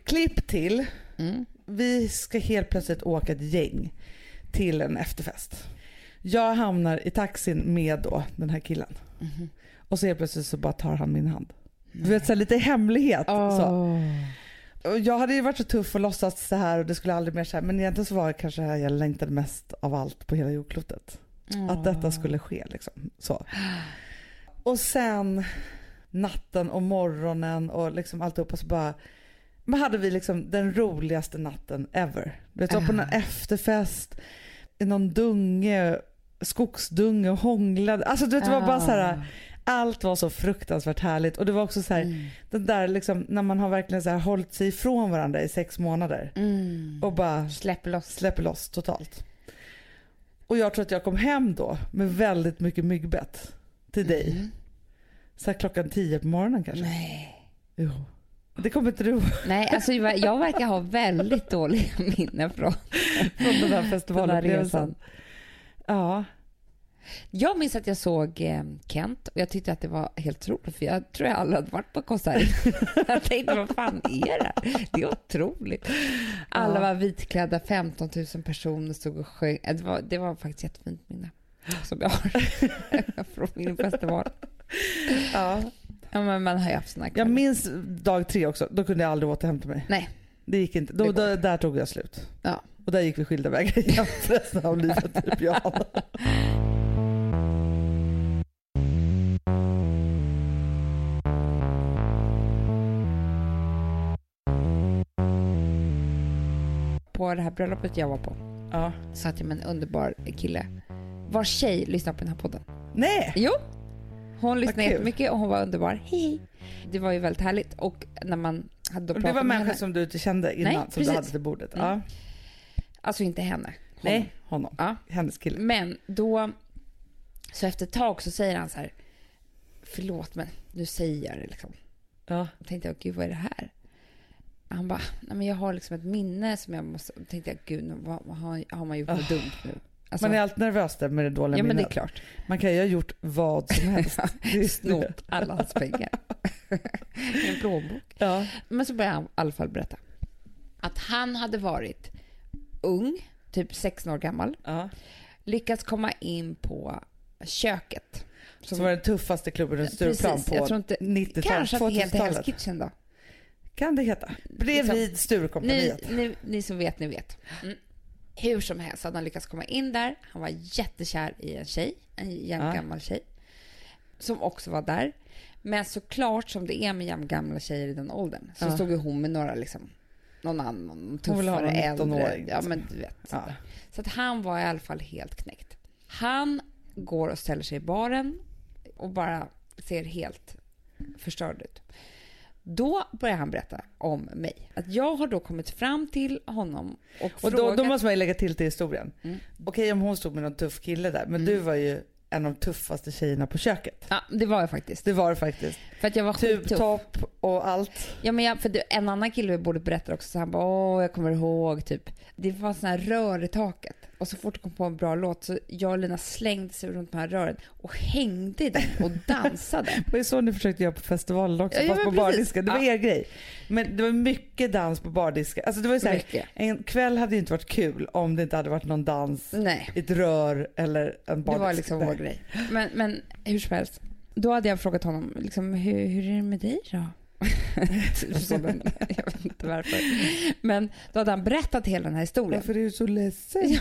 Klipp till, Mm. vi ska helt plötsligt åka ett gäng till en efterfest. Jag hamnar i taxin med då den här killen. Mhm. Och så helt plötsligt så bara tar han min hand. Du vet så här, lite hemlighet. Så. Åh. Och jag hade ju varit så tuff och låtsats så här och det skulle aldrig mer så här. Men egentligen så var det kanske det här jag längtade mest av allt på hela jordklotet. Att detta skulle ske liksom. Så. Och sen natten och morgonen och liksom alltihopa så bara men hade vi liksom den roligaste natten ever. Du vet, var på någon efterfest i någon dunge, skogsdunge och hånglade. Alltså du vet, det var bara så här, allt var så fruktansvärt härligt och det var också så här, Mm. den där liksom när man har verkligen så här hållit sig ifrån varandra i sex månader Mm. och bara Släpp loss. släpper loss totalt. Och jag tror att jag kom hem då med väldigt mycket myggbett till dig. Mm. Så klockan tio på morgonen kanske. Nej. Jo. Det kommer inte du ihåg Nej, alltså jag verkar ha väldigt dåliga minnen från från den här festivalupplevelsen. Ja. Jag minns att jag såg eh, Kent och jag tyckte att det var helt otroligt för jag tror jag aldrig hade varit på konsert. jag tänkte vad fan är det här? Det är otroligt. Alla Ja. var vitklädda, 15 000 personer stod och sjöng. Eh, Det var, det var faktiskt ett jättefint minne som jag har från min festival. ja. Ja, men man har ju haft såna Jag kvällar. minns dag tre också. Då kunde jag aldrig återhämta mig. Nej. Det gick inte. Då, då, där tog jag slut. Ja. Och där gick vi skilda vägar resten av livet. Typ jag. På det här bröllopet jag var på Ja. satt jag med en underbar kille vars tjej lyssnar på den här podden. Nej! Jo. Hon lyssnade jättemycket och hon var underbar. Hej. Det var ju väldigt härligt och när man hade då Och det pratat var människor henne. som du inte kände innan Nej, som precis. du hade till bordet. Mm. Ja. Alltså inte henne. Hon. Nej, honom. Ja. Hennes kille. Men då, så efter ett tag så säger han så här, förlåt men nu säger jag det liksom. Ja. Då tänkte jag, gud vad är det här? Han bara, nej men jag har liksom ett minne som jag måste, tänkte jag, gud vad, vad har, har man gjort något dumt nu? Alltså, Man är alltid nervös där med det dåliga ja men det minnet. är klart. Man kan ju ha gjort vad som helst. Snott alla hans pengar. En plånbok. Ja. Men så började han i alla fall berätta att han hade varit ung, typ 16 år gammal, Ja. lyckats komma in på köket. Som var den tuffaste klubben runt Stureplan på jag tror inte- 90-talet, Kanske att det heter Hell's 2000-talet. Kitchen då. Kan det heta? Bredvid Ni, Sturecompagniet. ni, ni som vet, ni vet. Mm. Hur som helst hade han lyckats komma in där. Han var jättekär i en tjej, en jämngammal tjej. Som också var där. Men såklart som det är med jämngamla tjejer i den åldern så Ja. stod ju hon med några liksom, någon annan ha tuffare någon äldre. 19-åring, Ja liksom. men du vet. Ja. Så att han var i alla fall helt knäckt. Han går och ställer sig i baren och bara ser helt förstörd ut. Då börjar han berätta om mig. Att jag har då kommit fram till honom och, Och då, frågat... då måste man ju lägga till till historien. Mm. Okej om hon stod med någon tuff kille där, men Mm. du var ju en av de tuffaste tjejerna på köket. Ja, det var jag faktiskt. Det var det faktiskt. För att jag var skittuff. Tubtopp och allt. Ja, men jag, för det, en annan kille vid bordet berättade också så han bara åh jag kommer ihåg typ. Det var sån här rör i taket och så fort det kom på en bra låt så jag och Lina slängde sig runt de här rören och hängde i den och dansade. Det ju så ni försökte göra på festivalen också, Ja, fast på bardisken. Det var Ja. er grej. Men det var mycket dans på bardisken. Alltså det var ju så här, en kväll hade ju inte varit kul om det inte hade varit någon dans Nej. i ett rör eller en bardisk. Det var liksom vår grej. Men, men hur som helst. Då hade jag frågat honom, liksom, hur, hur är det med dig då? Typ som en, jag vet inte varför. Men då hade han berättat hela den här historien. Varför är du så ledsen?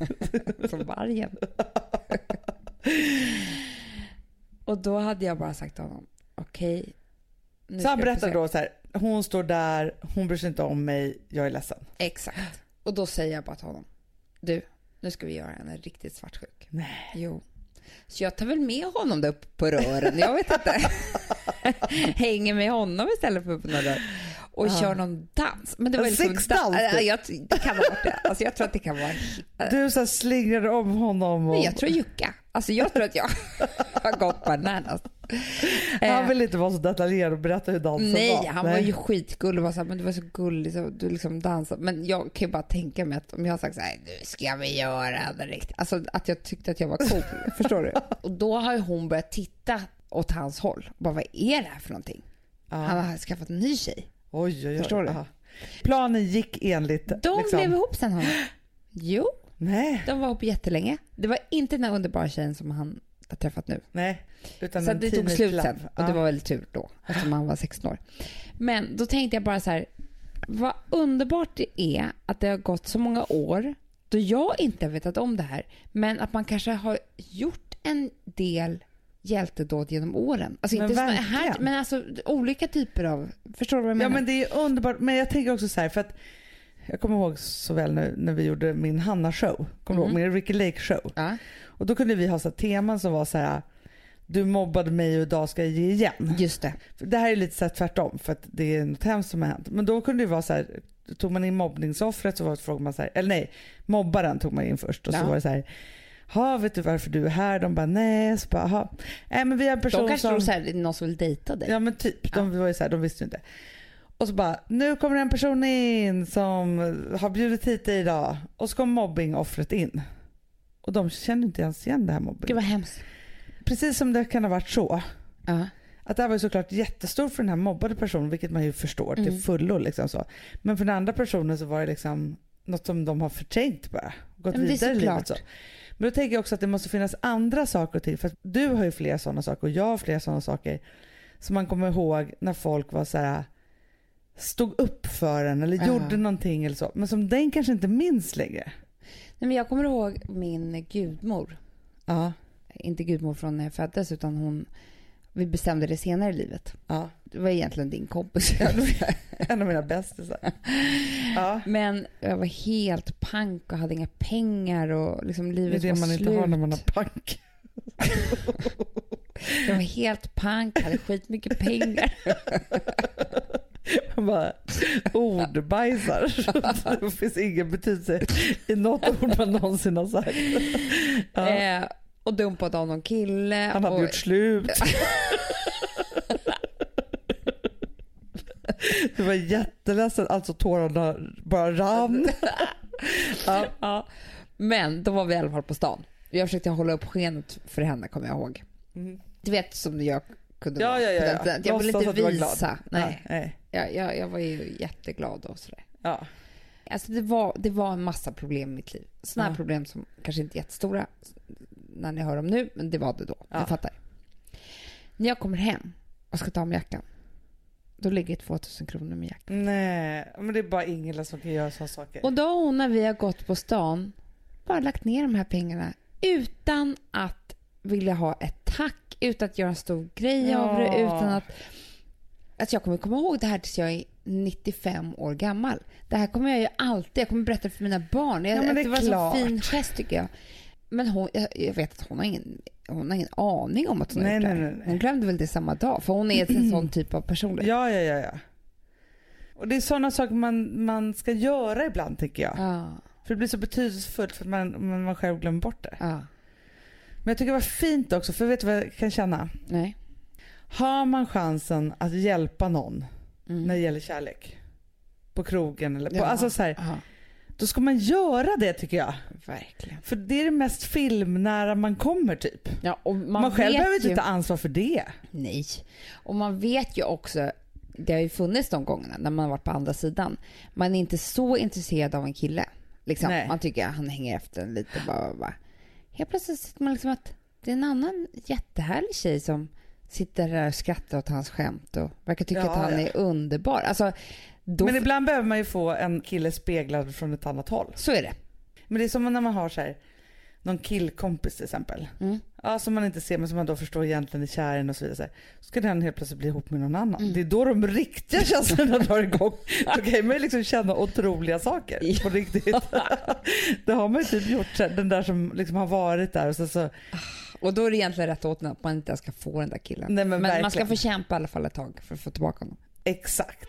Som vargen. Och då hade jag bara sagt till honom, okej. nu Så han berättar försöka- då så här, hon står där, hon bryr sig inte om mig, jag är ledsen. Exakt. Och då säger jag bara till honom, du, nu ska vi göra henne riktigt svartsjuk. Nej. Jo. Så jag tar väl med honom där uppe på rören, jag vet inte. Hänger med honom istället för på några rör. Och Ja. kör någon dans. Men det var En liksom sexdans, da- typ. jag, det kan vara det. Alltså jag tror att det kan vara... Du så slingrade om honom och Men jag tror jucka. Alltså jag tror att jag har gått bananas. han Eh, vill inte vara så detaljerad och berätta hur dansen Nej, var. han var ju skitgullig och var så här, men du var så gullig så du liksom dansade. Men jag kan ju bara tänka mig att om jag har sagt så här, nu ska vi göra det riktigt. Alltså att jag tyckte att jag var cool. förstår du? Och då har ju hon börjat titta åt hans håll. Bara, vad är det här för någonting? Ja. Han har skaffat en ny tjej. Oj, oj, oj. Förstår du? Ja. Planen gick enligt... De liksom... blev ihop sen honom. Jo, Nej, de var ihop jättelänge. Det var inte den här underbara tjejen som han har träffat nu. nej. Utan Så det tog slut sen och det Ja. var väldigt tur då eftersom han var 16 år. Men då tänkte jag bara så här, vad underbart det är att det har gått så många år då jag inte har vetat om det här men att man kanske har gjort en del hjältedåd genom åren. Alltså Men inte såna här, men alltså olika typer av, förstår du vad jag Ja menar? men det är underbart. Men jag tänker också så här för att jag kommer ihåg så väl när, när vi gjorde min Hanna-show. Kommer du ihåg? Mm. Min Ricky Lake-show. ja. Och då kunde vi ha så teman som var så här du mobbade mig och idag ska jag ge igen. Just det. Det här är lite så här tvärtom för att det är något hemskt som har hänt. Men då kunde det vara så här, tog man in mobbningsoffret så var det frågan man så här, eller nej, mobbaren tog man in först och så Ja. var det så här, ha vet du varför du är här? De bara nej, så bara, "Ha." nej men vi har en person De kanske som... så här, någon som vill dejta dig. Ja men typ, de var ju så här, de visste ju inte. Och så bara, nu kommer en person in som har bjudit hit dig idag och så kom mobbingoffret in. Och de kände inte ens igen det här mobbing. Gud vad hemskt. Precis som det kan ha varit så. Ja. Att det här var ju såklart jättestort för den här mobbade personen, vilket man ju förstår till Mm. fullo. Liksom så. Men för den andra personen så var det liksom något som de har förträngt bara. Gått Ja, vidare i livet. Så. Men då tänker jag också att det måste finnas andra saker ting. För att du har ju flera sådana saker och jag har flera sådana saker. Som man kommer ihåg när folk var så här stod upp för en eller gjorde någonting eller så. Men som den kanske inte minns längre. Nej, men jag kommer ihåg min gudmor. Ja, inte gudmor från när jag föddes utan hon, vi bestämde det senare i livet. ja. Det var egentligen din kompis. En av mina bästisar. Ja. Men jag var helt pank och hade inga pengar och liksom Det är livet det man slut. inte har när man har pank. Jag var helt pank, hade skitmycket pengar. Man bara ordbajsar. det finns ingen betydelse i något ord man någonsin har sagt. Ja. Eh, och dumpade av någon kille. Han hade och, gjort slut. Du var jätteledsen, alltså tårarna bara rann. Ja. Ja. Men då var vi i alla fall på stan. Jag försökte hålla upp skenet för henne kommer jag ihåg. Mm. Du vet som jag kunde Ja, vara ja, ja, på den ja. Jag ville inte visa. Nej, Ja, nej. jag, jag, jag var ju jätteglad och sådär. Ja. Alltså det, var, det var en massa problem i mitt liv. Sådana Ja. problem som kanske inte är jättestora när ni hör dem nu, men det var det då. Ja. Ni fattar. När jag kommer hem och ska ta mig jackan, då ligger 2000 kronor med jackan. Nej, men det är bara Ingela som kan göra sådana saker. Och då hon när vi har gått på stan bara lagt ner de här pengarna utan att vilja ha ett tack, utan att göra en stor grej av det, Ja. utan att... Alltså jag kommer komma ihåg det här tills jag är 95 år gammal. Det här kommer jag ju alltid, jag kommer berätta för mina barn. Jag, Ja, men det det var en fin gest tycker jag. Men hon, jag, vet att hon har ingen, hon har ingen aning om att hon har Nej, gjort det nej, nej, nej. Hon glömde väl det samma dag, för hon är en sån typ av personlighet. Ja, ja, ja, ja. Och det är sådana saker man, man ska göra ibland tycker jag. Ja, För det blir så betydelsefullt för att man, man man själv glömmer bort det. ja. Men jag tycker det var fint också, för vet du vad jag kan känna? Nej. Har man chansen att hjälpa någon Mm. när det gäller kärlek, på krogen eller på, Ja. alltså så här, då ska man göra det tycker jag. verkligen. För det är det mest filmnära man kommer typ. Ja, och man, Man, själv behöver ju... inte ta ansvar för det. Nej. Och man vet ju också, det har ju funnits de gångerna när man har varit på andra sidan. Man är inte så intresserad av en kille. Liksom. Nej. Man tycker att han hänger efter en lite. Bara, bara. Helt plötsligt sitter man liksom att det är en annan jättehärlig tjej som sitter där och skrattar åt hans skämt och verkar tycka Ja, att han ja. är underbar. Alltså, då, Men ibland behöver man ju få en kille speglad från ett annat håll. så är det. Men det är som när man har så här, någon killkompis till exempel. Mm. Ja, som man inte ser men som man då förstår egentligen är kär i och så vidare. Så ska den helt plötsligt bli ihop med någon annan. Mm. Det är då de riktiga känslorna drar igång. Då kan man ju liksom känna otroliga saker på riktigt. det har man ju typ gjort. Den där som liksom har varit där och så, så Och då är det egentligen rätt åt att man inte ens ska få den där killen. Nej, men man ska få kämpa i alla fall ett tag för att få tillbaka honom. exakt.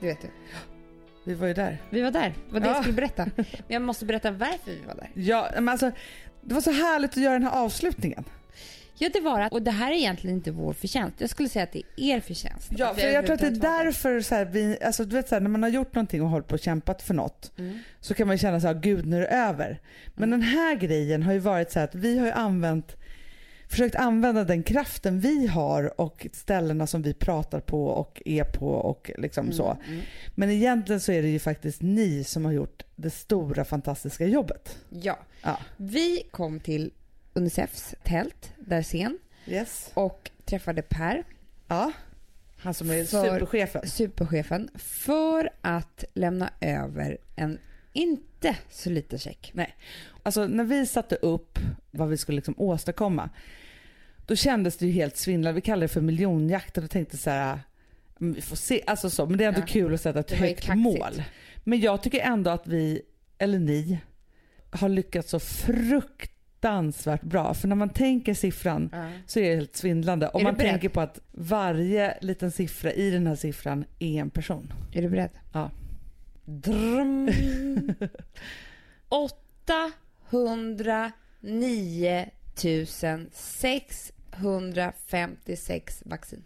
det vet du. vi var ju där. Vi var där, det var det Ja. jag skulle berätta. Men jag måste berätta varför vi var där. Ja, men alltså, det var så härligt att göra den här avslutningen. Ja, det var att, och det här är egentligen inte vår förtjänst. Jag skulle säga att det är er förtjänst. Ja, för jag tror att det är därför så här, vi, alltså, du vet, så här, när man har gjort någonting och hållit på och kämpat för något Mm. så kan man ju känna så här, gud nu är det över. Men den här grejen har ju varit så här att vi har ju använt försökt använda den kraften vi har och ställena som vi pratar på och är på och liksom så. Mm. Men egentligen så är det ju faktiskt ni som har gjort det stora fantastiska jobbet. Ja. Ja. Vi kom till Unicefs tält, där scen, Yes. och träffade Per, Ja. Han som är För- superchefen. superchefen, för att lämna över en inte så liten check. Alltså när vi satte upp vad vi skulle liksom åstadkomma, då kändes det ju helt svindlande. Vi kallade det för miljonjakten och tänkte så här, "Men vi får se. Alltså så, men det är ändå Ja. kul att sätta ett högt mål. Men jag tycker ändå att vi, eller ni, har lyckats så fruktansvärt bra. För när man tänker siffran så är det helt svindlande. Om man beredd? tänker på att varje liten siffra i den här siffran är en person. Är du beredd? Ja. Drum. 809 656 vaccin.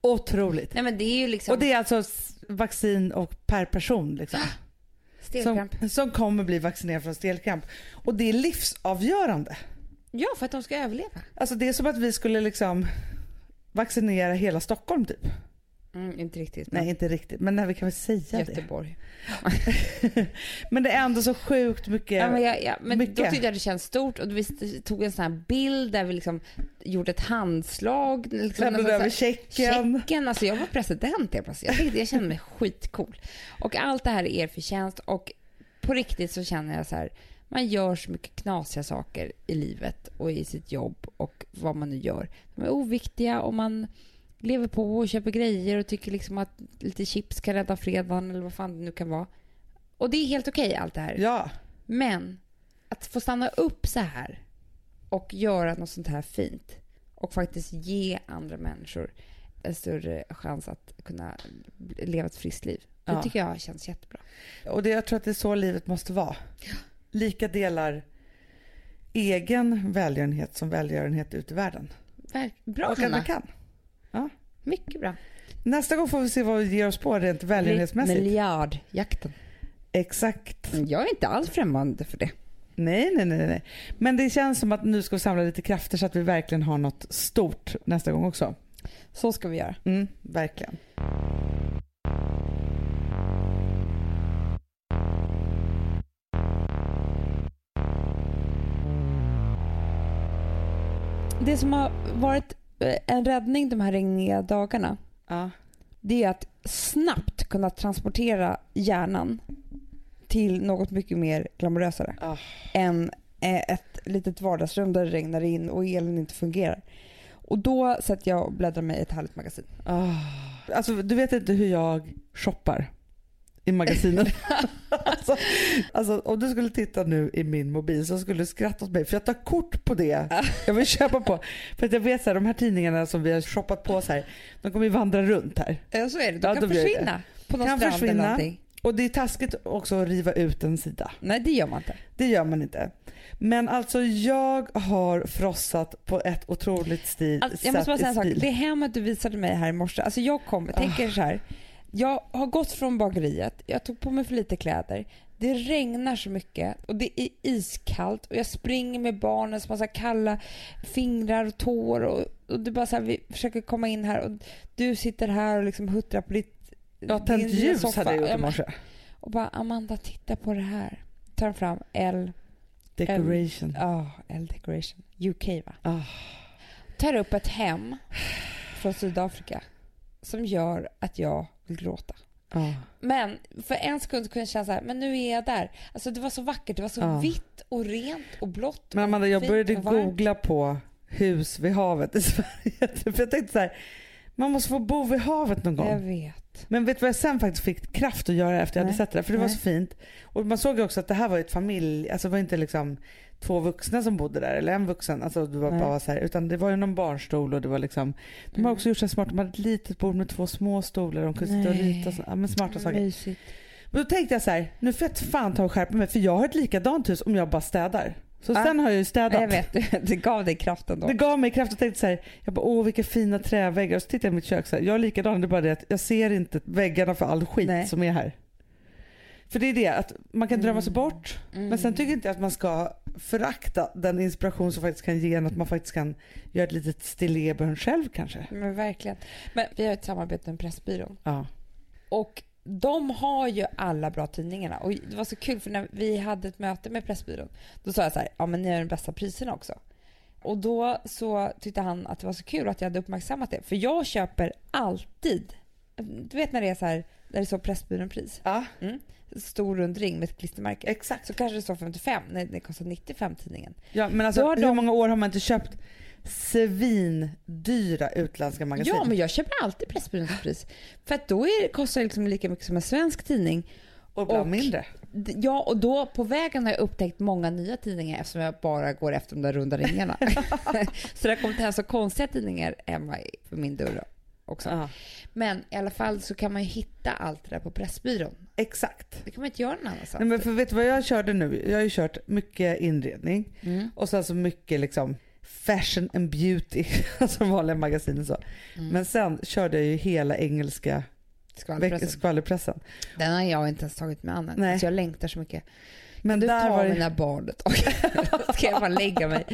Otroligt. Nej men det är ju liksom Och det är alltså vaccin och per person liksom. stelkramp. Som, som kommer bli vaccinerad från stelkramp. Och det är livsavgörande. Ja, för att de ska överleva. Alltså det är som att vi skulle liksom vaccinera hela Stockholm typ. Mm, inte riktigt. Nej inte riktigt men nej, vi kan väl säga Göteborg. det. Men det är ändå så sjukt mycket. Ja, men jag, ja, men då mycket. tyckte jag det kändes stort och vi tog en sån här bild där vi liksom gjorde ett handslag. Liksom, Lämnade över checken. Checken, alltså jag var president helt plötsligt. Jag, tänkte, jag kände mig skitcool. Och allt det här är er förtjänst och på riktigt så känner jag så här, man gör så mycket knasiga saker i livet och i sitt jobb och vad man nu gör. De är oviktiga och man lever på och köper grejer och tycker liksom att lite chips kan rädda fredagen eller vad fan det nu kan vara. Och det är helt okej allt det här. Ja. Men att få stanna upp så här och göra något sånt här fint och faktiskt ge andra människor en större chans att kunna leva ett friskt liv. Det Ja. tycker jag känns jättebra. Och det, jag tror att det är så livet måste vara. Lika delar egen välgörenhet som välgörenhet ut i världen. Bra Hanna. vi kan. Mycket bra. Nästa gång får vi se vad vi ger oss på rent välgörenhetsmässigt. Miljardjakten. Exakt. Jag är inte alls främmande för det. Nej, nej, nej, nej. Men det känns som att nu ska vi samla lite krafter så att vi verkligen har något stort nästa gång också. Så ska vi göra. Mm, verkligen. Det som har varit en räddning de här regniga dagarna Ja. det är att snabbt kunna transportera hjärnan till något mycket mer glamorösare Ah. än eh, ett litet vardagsrum där det regnar in och elen inte fungerar. Och då sätter jag och bläddrar mig i ett härligt magasin. Ah. Alltså, du vet inte hur jag shoppar i magasinen. alltså, alltså, om du skulle titta nu i min mobil så skulle du skratta åt mig för jag tar kort på det jag vill köpa på. För att jag vet att de här tidningarna som vi har shoppat på så här, de kommer ju vandra runt här. Ja så är det, de Ja, kan det försvinna. på någon Kan strand försvinna. eller någonting. Och det är taskigt också att riva ut en sida. Nej det gör man inte. Det gör man inte. Men alltså jag har frossat på ett otroligt stil, Alltså, jag måste bara säga en sak. Det hemmet du visade mig här i morse, alltså jag kom, jag tänker så här. Jag har gått från bageriet, jag tog på mig för lite kläder. Det regnar så mycket och det är iskallt och jag springer med barnen som har så kalla fingrar och tår och, och du bara så här, vi försöker komma in här och du sitter här och liksom huttrar på ditt Jag har tänt ljus soffa. hade jag gjort i morse. Och bara Amanda titta på det här. Tar fram L, Decoration. ja L Decoration, UK va? Ah. tar upp ett hem från Sydafrika som gör att jag vill gråta. Ah. Men för en sekund kunde jag känna så här, men nu är jag där. Alltså det var så vackert, det var så Ja. vitt och rent och blått. Men Amanda, jag började googla på hus vid havet i Sverige. För jag tänkte så här, man måste få bo vid havet någon gång. Jag vet. Men vet du vad jag sen faktiskt fick kraft att göra efter jag hade Nej. sett det där? För det var Nej. så fint. Och man såg ju också att det här var ett familj, alltså det var inte liksom två vuxna som bodde där eller en vuxen, alltså det var Nej. bara så här, utan det var ju någon barnstol och det var liksom, de har Mm. också gjort så här smart, de hade ett litet bord med två små stolar, de kunde sitta och rita, och så, ja, men smarta saker. Mysigt. Men då tänkte jag så här, nu får jag fan ta och skärpa mig för jag har ett likadant hus om jag bara städar. Så Ja. sen har jag ju städat. Jag vet, det gav dig kraften då. Det gav mig kraft och tänkte så här, jag bara åh vilka fina träväggar och så tittade jag i mitt kök så här, jag är likadan, det är bara det att jag ser inte väggarna för all skit Nej. som är här. För det är det att man kan drömma sig bort Mm. men sen tycker jag inte att man ska förakta den inspiration som faktiskt kan ge en att man faktiskt kan göra ett litet stilleben själv kanske. Men verkligen. Men vi har ett samarbete med Pressbyrån. Ja. Och de har ju alla bra tidningarna. Och det var så kul för när vi hade ett möte med Pressbyrån då sa jag så här, ja men ni har de bästa priserna också. Och då så tyckte han att det var så kul att jag hade uppmärksammat det. För jag köper alltid, du vet när det är så här, där det står Pressbyrån-pris. ja, Stor rund ring med ett klistermärke. exakt. Så kanske det står 55, nej det kostar 95 tidningen. Ja, men alltså, hur de- många år har man inte köpt svindyra utländska magasin? Ja men jag köper alltid Pressbyråns. För att då är, kostar det liksom lika mycket som en svensk tidning. och ibland mindre. Ja, och då på vägen har jag upptäckt många nya tidningar eftersom jag bara går efter de där runda ringarna. så det har kommit hem så konstiga tidningar hemma för min dörr också. Men i alla fall så kan man ju hitta allt det där på Pressbyrån. exakt. Det kan man inte göra någon annanstans. Nej, men för vet du vad jag körde nu? Jag har ju kört mycket inredning Mm. och sen så mycket liksom fashion and beauty, alltså vanliga magasin och så. Mm. Men sen körde jag ju hela engelska Skvallerpressen. skvallerpressen. Den har jag inte ens tagit mig an. Nej. Alltså jag längtar så mycket. Men du där tar var det... mina barn ett tag. ska jag bara lägga mig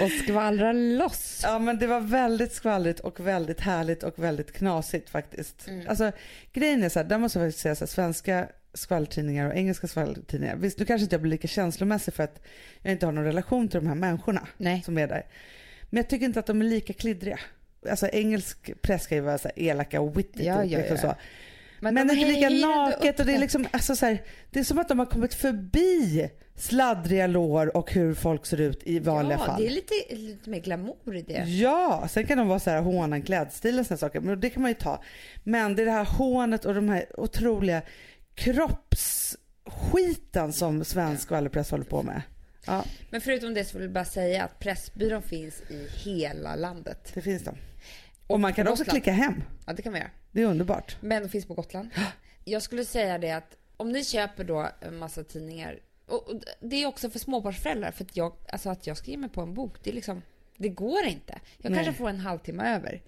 och skvallra loss. Ja men det var väldigt skvallrigt och väldigt härligt och väldigt knasigt faktiskt. Mm. Alltså grejen är så här, där måste jag faktiskt säga så här, svenska skvallertidningar och engelska skvallertidningar. Visst, nu kanske inte jag blir lika känslomässig för att jag inte har någon relation till de här människorna Nej. som är där. Men jag tycker inte att de är lika kliddriga. Alltså engelsk press ska ju vara så elaka och witty Ja, typ, ja, liksom ja. så. Men, det är lika naket och det är liksom, alltså så här, det är som att de har kommit förbi sladdriga lår och hur folk ser ut i vanliga ja, fall. det är lite, lite mer glamour i det. Ja, sen kan de vara så här håna klädstil och såna saker, men det kan man ju ta. Men det är det här hånet och de här otroliga kroppsskiten som svensk skvallerpress håller på med. Ja, Men förutom det så vill jag bara säga att Pressbyrån finns i hela landet. det finns de. Och man kan också Gotland. klicka hem. Ja, det kan man göra. Det är underbart. Men de finns på Gotland. Jag skulle säga det att om ni köper då en massa tidningar och och det är också för småbarnsföräldrar för att jag, alltså att jag ska ge mig på en bok, det är liksom, det går inte. Jag Nej. kanske får en halvtimme över.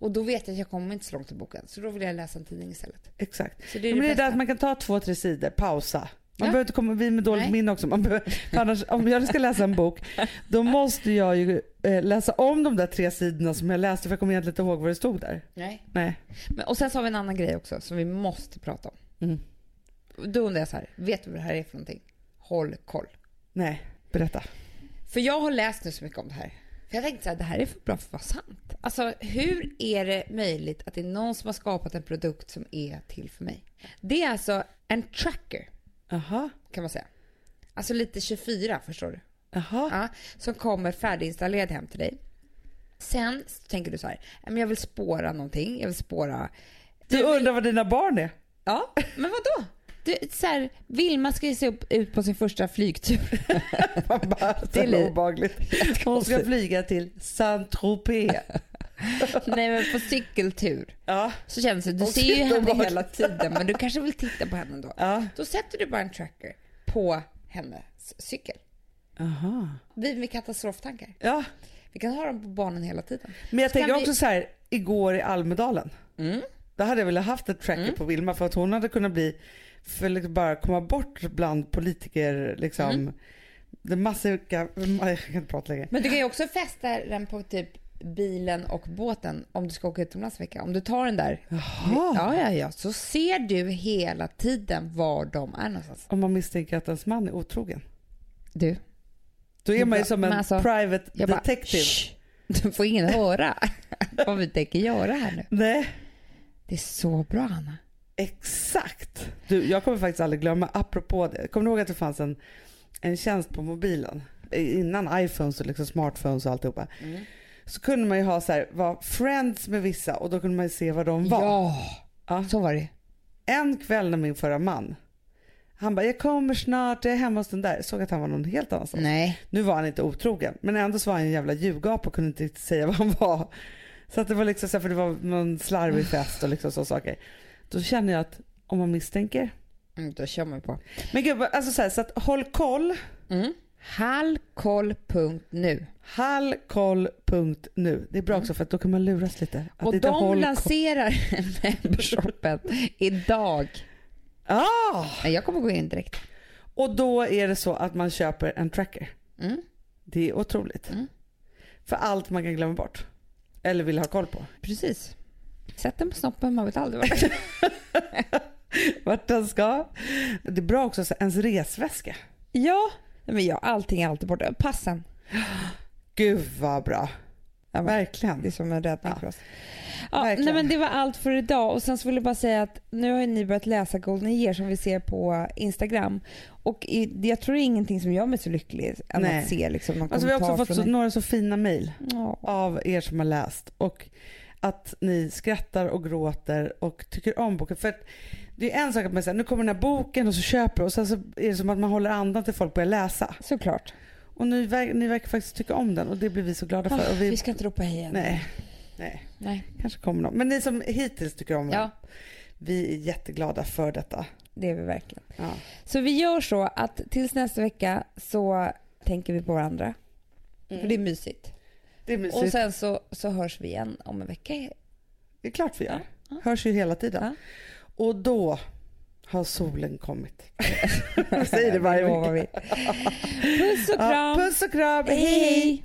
Och då vet jag att jag kommer inte så långt i boken. Så då vill jag läsa en tidning istället. Exakt. Så det är men det det är där att man kan ta två, tre sidor, pausa. Man Ja. behöver inte komma vid med dåligt Nej. minne också. Man behöver, annars, om jag ska läsa en bok, då måste jag ju eh, läsa om de där tre sidorna som jag läste för jag kommer egentligen inte ihåg vad det stod där. Nej. Nej. Men, och sen så har vi en annan grej också som vi måste prata om. Mm. Då undrar jag så här, vet du vad det här är för någonting? Håll koll. Nej, berätta. För jag har läst nu så mycket om det här. För jag tänkte så här, det här är för bra för att vara sant. Alltså hur är det möjligt att det är någon som har skapat en produkt som är till för mig? Det är alltså en tracker Jaha, kan man säga. Alltså lite 24 förstår du. jaha. Ja, som kommer färdiginstallerad hem till dig. Sen tänker du så här, "Ja, men jag vill spåra någonting. Jag vill spåra... Du undrar vad dina barn är? Ja, men vad då? Du, så här, Vilma ska sig upp, ut på sin första flygtur. Bara, li- obehagligt. Hon ska flyga till Saint-Tropez. Nej men på cykeltur Ja, så känns det, du Och ser ju henne bort. hela tiden men du kanske vill titta på henne då. ja. Då sätter du bara en tracker på hennes cykel. Aha. Vi med katastroftankar. Ja, Vi kan ha dem på barnen hela tiden. men jag Så tänker vi- också så här, igår i Almedalen. Mm. Då hade jag velat haft ett tracker på Vilma för att hon hade kunnat bli, för liksom bara komma bort bland politiker liksom. Mm. Det massiva, jag kan inte prata längre. Men du kan ju också fästa den på typ bilen och båten om du ska åka utomlands vecka. Om du tar den där, Jaha. ja, ja, ja, så ser du hela tiden var de är någonstans. Om man misstänker att ens man är otrogen. Du, Då är är man ju som en alltså, private jag detective. "Shh, du får ingen höra vad vi tänker göra här nu. Nej, Det är så bra, Anna. Exakt. Du, jag kommer faktiskt aldrig glömma, apropå det. Kommer du ihåg att det fanns en, en tjänst på mobilen? Innan iPhones och liksom smartphones och alltihopa. Mm. Så kunde man ju ha så här, vara friends med vissa och då kunde man ju se vad de var. Ja, Ja. så var det. En kväll när min förra man, han bara jag kommer snart, jag är hemma hos den där. Såg att han var någon helt annanstans. Nej. Nu var han inte otrogen men ändå så var han en jävla ljugapa och kunde inte riktigt säga vad han var. Så att det var liksom så här, för det var någon slarvig fest och liksom så saker. Då känner jag att om man misstänker. Mm, då kör man på. Men gud, alltså så, här, så att håll koll. Mm. Hallkoll.nu. Hallkoll.nu. Det är bra också för att då kan man luras lite. Att Mm. Och de lanserar membershopen idag. Ah! Jag kommer gå in direkt. Och då är det så att man köper en tracker. Mm. Det är otroligt. Mm. För allt man kan glömma bort. Eller vill ha koll på. Precis. Sätt den på snoppen, man vet aldrig vart Vart den ska. Det är bra också, så ens resväska. Ja, men jag, allting är alltid borta. Passen. Gud vad bra. Ja, Verkligen. Det är som en räddning Ja. för oss. Ja, Verkligen. nej, men det var allt för idag. Och Sen så vill jag bara säga att nu har ni börjat läsa Golden Year som vi ser på Instagram. Och i, jag tror det är ingenting som gör mig så lycklig än Nej. att se liksom någon Alltså vi har också fått så, några så fina mejl Ja. av er som har läst. Och att ni skrattar och gråter och tycker om boken. För det är en sak att man säger nu kommer den här boken och så köper och sen så är det som att man håller andan till folk börjar läsa. Såklart. Och ni, ver- ni verkar faktiskt tycka om den och det blir vi så glada för. Och vi... vi, ska inte ropa hej igen. nej, nej, Nej. kanske kommer någon. Men ni som hittills tycker om den, Ja, vi är jätteglada för detta. det är vi verkligen. Ja. Så vi gör så att tills nästa vecka så tänker vi på varandra. För det är mysigt. Det är mysigt. Och sen så, så hörs vi igen om en vecka. Det är klart vi gör. Ja. Hörs ju hela tiden. Ja. Och då har solen kommit. Jag säger det varje vecka. Puss och kram. Ja, puss och kram. Hej, hej.